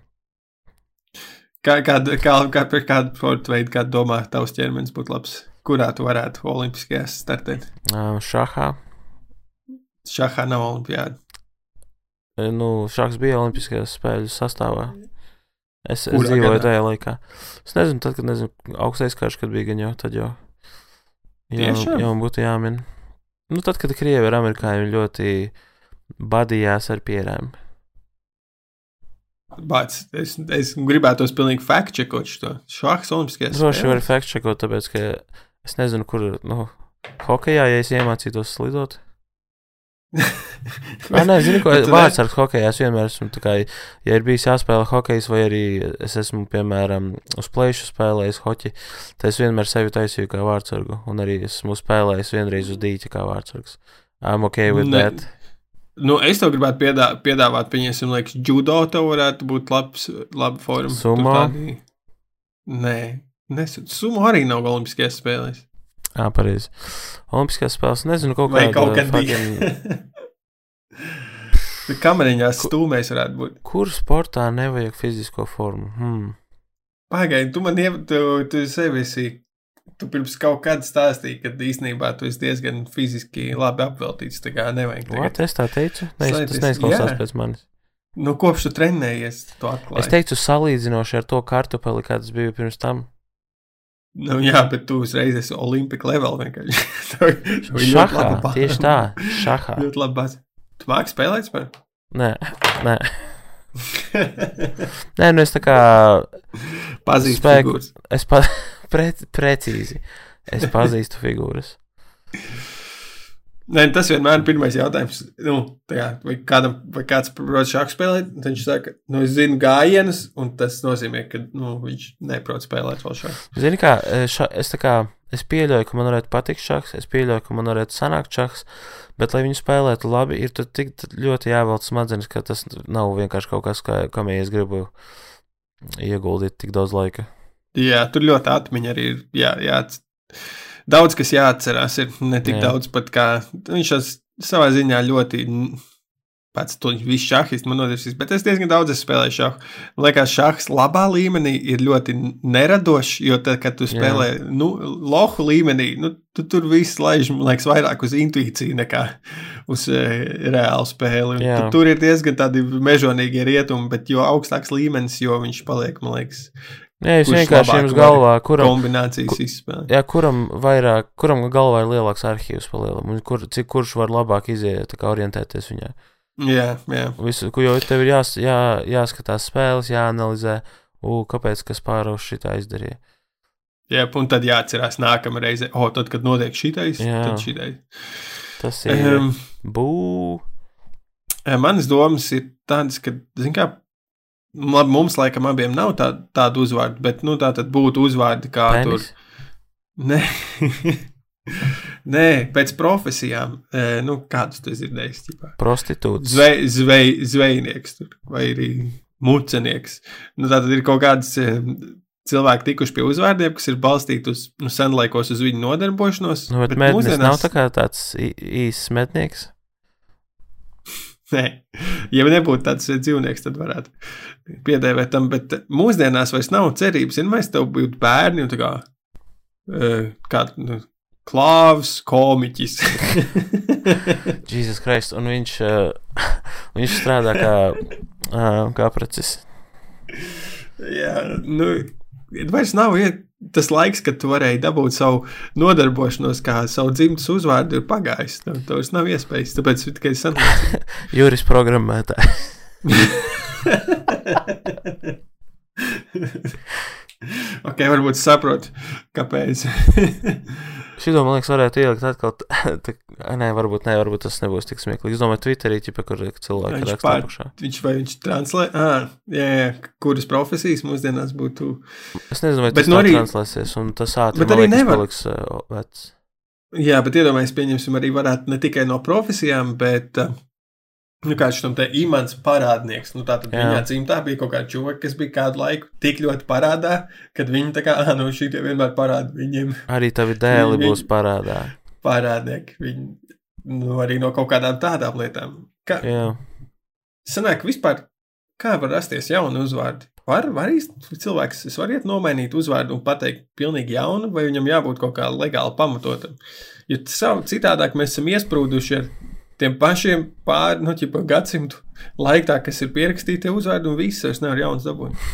Kā, kā, kā, kā, kāda sporta veida, kāda domā, tavs ķermenis būtu labs? Kurā tu varētu olimpiskajās startēt? Šahā. Šahā nav olimpiāda. Nu, šachs bija Olimpiskajās spēļu sastāvā. Es, es dzīvoju tajā laikā. Es nezinu, tad, kad nezinu, augstais karš, kad bija gan jau, tad jau. Jā, jau būtu jāmin. Nu, tad, kad krievi ar amerikāņiem ļoti badījās ar pierēm. Bāc, es, es gribētu tos pilnīgi fact-checkot šo šahs olimpiskajās Droši var fact-checkot, tāpēc, ka es nezinu, kur, nu, hokejā, ja es iemācītos slidot. Nē, nē, zinu, ko vārds ar hokeju. Es vienmēr esmu, kā, ja ir bijis jāspēlē hokejs, vai arī es esmu, piemēram, uz plēšu spēlējis hoķi, tad es vienmēr sevi taisīju kā vārdsargu. Un arī esmu spēlējis vienreiz uz dīķa kā vārdsargs. I'm ok with Ne- that. Nu, es tev gribētu piedā, piedāvāt, pieņemsim, liekas, judo tev varētu būt labs, laba forma. Sumo? Nē, nes, sumo arī nav olimpiskajās spēlēs. Jā, pareizi. Olimpiskās spēles, nezinu, kaut Vai kāda kaut kad bija. Kameriņās stūmēs varētu būt. Kur sportā nevajag fizisko formu? Hmm. Pagaidi, tu man jau, tu, sevi esi, tu pirms kaut kad stāstīji, ka īstenībā tu esi diezgan fiziski labi apveltīts, tā kā nevajag. Tagad. Es tā teicu? Nē, Slēpjas, tas neizklausās jā. pēc manis. Nu, kopš tu trenējies, tu Es atklāji. teicu, salīdzinoši ar to kartupeli, kāds bija pirms tam. Nu, jā, bet tu uzreiz esi ir ļoti Šahā, tieši tā, šahā. Ļoti labi bāze. Tu māki spēlēt spēlēt? Nē, nē. Nē, nu es tā kā, Pazīst Spēku. figūras. es pa, pre, precīzi, es pazīstu figūras. Nē, tas vienmēr ir pirmais jautājums. Nu, tajā, vai, kādam, vai kāds prot šādu spēlēt, tad viņš saka, nu, es zinu gājienus, un tas nozīmē, ka nu, viņš neprot spēlēt vēl šādu. Zini kā, e, ša, es kā, es pieļauju, ka man varētu patikt šachs, es pieļauju, ka man varētu sanākt šachs, bet, lai viņu spēlētu labi, ir tik ļoti jāvelc smadzenes, ka tas nav vienkārši kaut kas, kā, kam es gribu ieguldīt tik daudz laika. Jā, tur ļoti atmiņa arī ir. Jā, jā, daudz kas jāatcerās. Ir ne tik Jā. jā. daudz, pat kā viņš savā ziņā ļoti. Pats to visu šahistu man nodevis, bet es diezgan daudz esmu spēlējis šādu. Man liekas, šahs labā līmenī ir ļoti neradošs, jo tad, kad tu Jā. spēlē nu, lohu līmenī, nu, tu tur viss laiž, man liekas, vairāk uz intuīciju nekā uz e, reālu spēli. Jā. Tu, tur ir diezgan tādi mežonīgi rietumi, bet jo augstāks līmenis, jo viņš paliek, man liekas, Nē, es Kurš vienkārši jums galvā, kuram, kombinācijas izspēlēt. jā, kuram vairāk, kuram galvā ir lielāks arhīvs pa lielam, un kur, cik kurš var labāk iziet, tā kā orientēties viņā. Jā, jā. Visu, jau tev ir jās, jā, jāskatās spēles, jāanalizē, u, kāpēc kas pāraus šitā izdarīja. jā, un tad jāatcerās nākamā reize, o, tad, kad notiek šitais, Jā. tad šitais. Tas ir Um, bū. manas domas ir tādas, ka, zin kā, labi, mums laikam abiem nav tā, tādu uzvārdu, bet, nu, tā tad būtu uzvārdi kā tur. Penis. Nē. Nē, pēc profesijām, e, nu, kādus tu ķipā? Prostitūts. Zvej, zvej, zvejnieks tur, vai arī mucenieks. Nu, tā tad ir kaut kāds e, cilvēki tikuši pie uzvārdiem, kas ir balstīti uz nu, senlaikos uz viņu nodarbošanos. Nu, bet bet mūsdienās- nav tā kā tāds īsts mednieks. Nē, ja nebūtu tāds dzīvnieks, tad varētu piedēvēt tam. Bet mūsdienās vairs nav cerības. Ja mēs tev būtu bērni un tā kā, e, kā nu, klāvs, komiķis. Jēzus Kristus, un viņš, uh, viņš strādā kā, uh, kā precis. Jā, nu, vairs nav iet. Tas laiks, kad tu varēji dabūt savu nodarbošanos, kā savu dzimtas uzvārdu, ir pagājis. Tev tev vairs nav iespējas. Tāpēc tikai sanāca. Juris programmētājs. ok, varbūt saprotu, kāpēc. Šito, man liekas, varētu ielikt atkal. tā- Nē, varbūt, nē, varbūt tas nebūs tik smieklīgi. Es domāju, Twitterī, ķipa, kur cilvēki Viņš raksta apakšā. viņš vai viņš translē, ah, jā, jā, kuras profesijas mūsdienās būtu. Es nezinu, vai Bet tas nu tā arī- translēsies, un tas ātri, Bet man liekas, nevar. paliks uh, vecs. Jā, bet iedomājieties, pieņemsim, arī varētu ne tikai no profesijām, bet. uh, Nu, kā šim te imants parādnieks, nu tā tad Jā. viņa dzimtā bija kaut kāda čūka, kas bija kādu laiku tik ļoti parādā, kad viņi tā kā, ah, nu šī tie vienmēr parāda viņiem Arī tavi dēli Viņi- būs parādā. parādnieki. Viņi, nu, arī no kaut kādām tādām lietām. Kā, Jā. sanāk, vispār, kā var rasties jauni uzvārdi? Var, var īsti cilvēks, es varu iet nomainīt uzvārdu un pateikt pilnīgi jaunu, vai viņam jābūt kaut kā legāli pamatotam. Jo savu citādāk mēs esam iesprūduši ar tiem pašiem pār, nu, ķipa, gadsimtu laikā, kas ir pierakstīti uzvārdi, un viss vairs nevar jauns dabūt.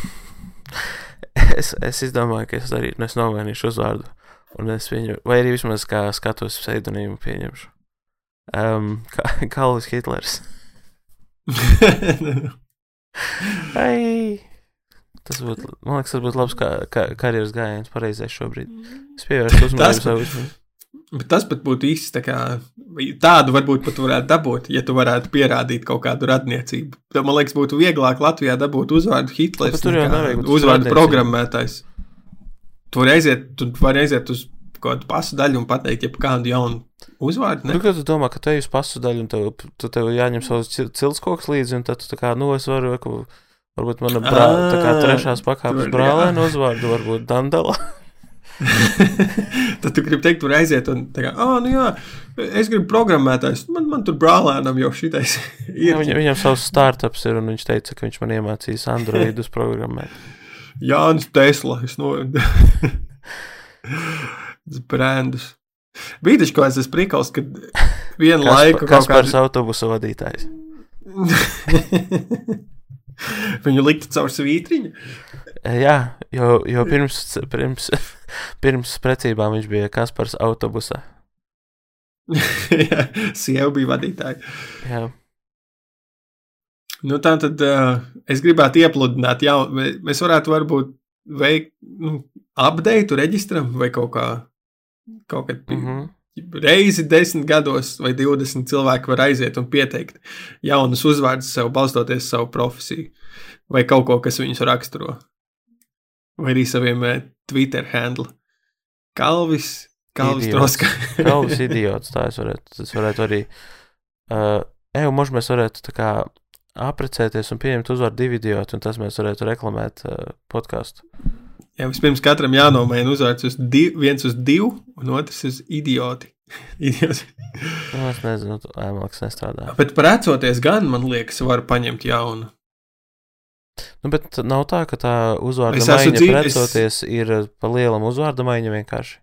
Es, es izdomāju, ka es arī nu, es nomainīšu uzvārdu. Un es viņu, vai arī vismaz kā skatos pseidonīmu pieņemšu. Um, kā Kalvis Hitlers. Ai! Tas būtu, man liekas, tas būtu labs kā, kā, karjeras gājiens pareizais šobrīd. Es pievērstu uzmanību savu uzmanību. Bet tas pat būtu īsti tā kā tādu varbūt pat varētu dabūt, ja tu varētu pierādīt kaut kādu radniecību. Tad, man liekas, būtu vieglāk Latvijā dabūt uzvārdu Hitlers. Tur jau nevajag uzvārdu programmētājs. Tu vari aiziet, tu vari aiziet uz kādu pasu daļu un pateikt, ja kādu jaunu uzvārdu. Nu, kad tu domā, ka te ir pasu daļa, un tev, tu tev jāņem savs cil- ciltskoks līdzi, un tad tu tā kā, nu, es varu, varbūt mana brā, tā kā Ā, trešās pakāpes brālēna uzvārdu, varbūt Dandala. Tad tu gribi teikt, tur aiziet un tā kā, ah, nu jā, es gribu programmētājs. Man, man tur brālēnam jau šitais Ja, ir. viņam, viņam savs startups ir, un viņš teica, ka viņš man iemācīs Androidus programmēt. Jānis Tesla. Es no... Brandus. Bija taču kaut kāds prikals, kad vienu laiku Kas par kādā autobusu vadītājs? Viņu liktu caur svītriņu. E, Jā, jo, jo pirms, pirms, pirms precībām viņš bija Kaspars autobusā. Jā, Sieva bija vadītāja. Jā, Nu, tā tad uh, es gribētu iepludināt, jā, mēs varētu varbūt veikt nu, update reģistram vai kaut kā. Kaut kad mm -hmm. reizi desmit gados vai 20 cilvēki var aiziet un pieteikt jaunus uzvārdus sev, balstoties savu profesiju, vai kaut ko, kas viņus raksturo. Vai arī saviem eh, Twitter handle. Kalvis, Kalvis Idiots. Troska. Galvas idiots, tā es varētu, tas varētu arī. Uh, Eju, možda mēs varētu tā kā aprecēties un pieņemt uzvārdu divi idioti, un tas mēs varētu reklamēt uh, podkāstu. Jā, vispirms katram jānomaina uzvārds uz div, viens uz divu, un otrs uz idioti. Idioti. Nu, es nezinu, ēmāks nestrādā. Bet precoties gan, man liekas, var paņemt jaunu. Nu, bet nav tā, ka tā uzvārda Es maiņa dzīv- es- precoties ir uh, pa lielam uzvārda maiņa vienkārši.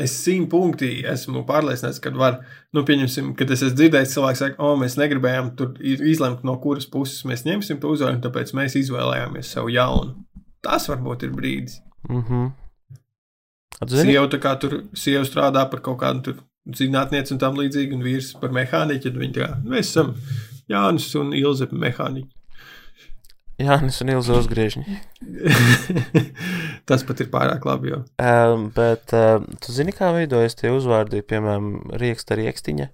Es simt punkti esmu pārliecināts, ka var, nu, pieņemsim, ka es esmu dzirdējis, cilvēks saka, o, mēs negribējām tur izlemt, no kuras puses mēs ņemsim to uzvārdu, tāpēc mēs izvēlējāmies savu jaunu. Tas varbūt ir brīdis. Mhm. Atzini? Sieva tā kā tur, sieva strādā par kaut kādu tur zinātnieci un tam līdzīgi, un vīrs par mehāniķu, tad viņi tā kā, mēs esam Jānis un Ilze mehāniķi. Jānis un Ilza uzgriežņi. Tas pat ir pārāk labi, jo. Um, bet uh, tu zini, kā veidojas tie uzvārdi, piemēram, rieksta riekstiņa?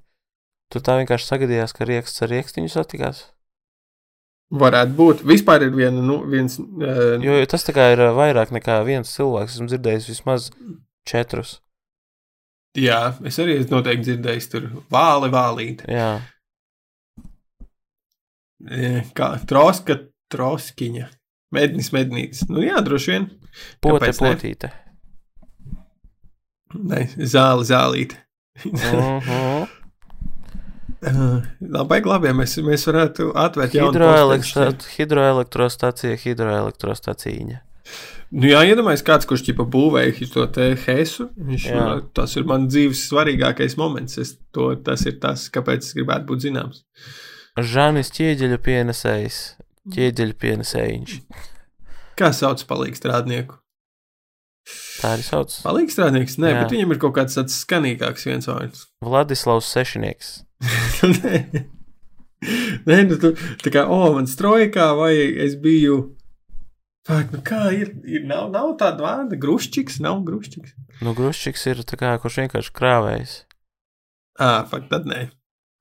Tu tā vienkārši sagadījās, ka rieksts ar riekstiņu satikās? Varētu būt. Vispār ir viena, nu, viens. Uh, Jo tas tā kā ir uh, vairāk nekā viens cilvēks. Esmu dzirdējis vismaz četrus. jā, es arī esmu noteikti dzirdējis tur vāli, vālīt. Jā, E, Kā troska, troskiņa. Mednis, mednītis. Nu, jā, droši vien. pote, potīte. Nē, zāle, zālīte. Mhm. Labai labi, ja mēs, mēs varētu atvērt jaunu Hidroelektro, posteņu. hidroelektrostacija, hidroelektrostacija. Nu, jā, iedomājieties, kāds, kurš ķipa būvēja to hesu. Viņš, Jā. nu, tas ir mans dzīves svarīgākais moments. Es to, tas ir tas, kāpēc es gribētu būt zināms. Žanis ķieģeļu pienesējs, ķieģeļu pienesējiņš. Kā sauc palīgu strādnieku? Tā arī sauc. Palīgu strādnieks? Nē, Jā. bet viņam ir kaut kāds tāds skanīgāks viens vārds. Vladislavs Sešinieks. Nē, Nē nu, tu, tā kā, o, man strojkā, vai es biju. Fakt, nu kā ir? ir nav, nav tāda vārda, grušķiks, nav grušķiks. Nu, Gruščiks ir tā kā kurš vienkārši krāvējs. Ā, fakt, tad nē.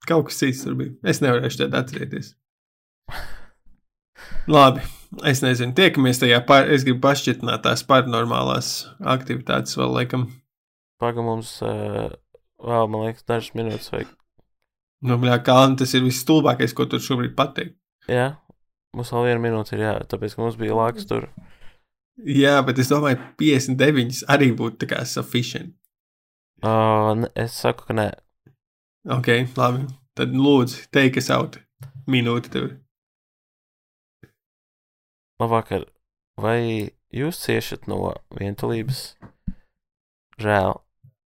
Kaut kas cits tur bija. Es nevarēšu tādu atcerēties. Labi, es nezinu. Tiekamies tajā, par, es gribu pašķirtināt tās paranormālās aktivitātes vēl, laikam. Paga mums, uh, vēl, man liekas, dažas minūtes vajag. Nu, bļā, kā tas ir viss stulbākais, ko tur šobrīd pateikt. Jā, mums vēl viena minūte ir jā, tāpēc, ka mums bija laiks tur. Jā, bet es domāju, 59 arī būtu tā kā sufficient. Uh, es saku, ka nē. Ok, labi. Tad lūdzu, take us out. Minūte tev. Ir. Labvakar. Vai jūs ciešat no vientulības? Žēl.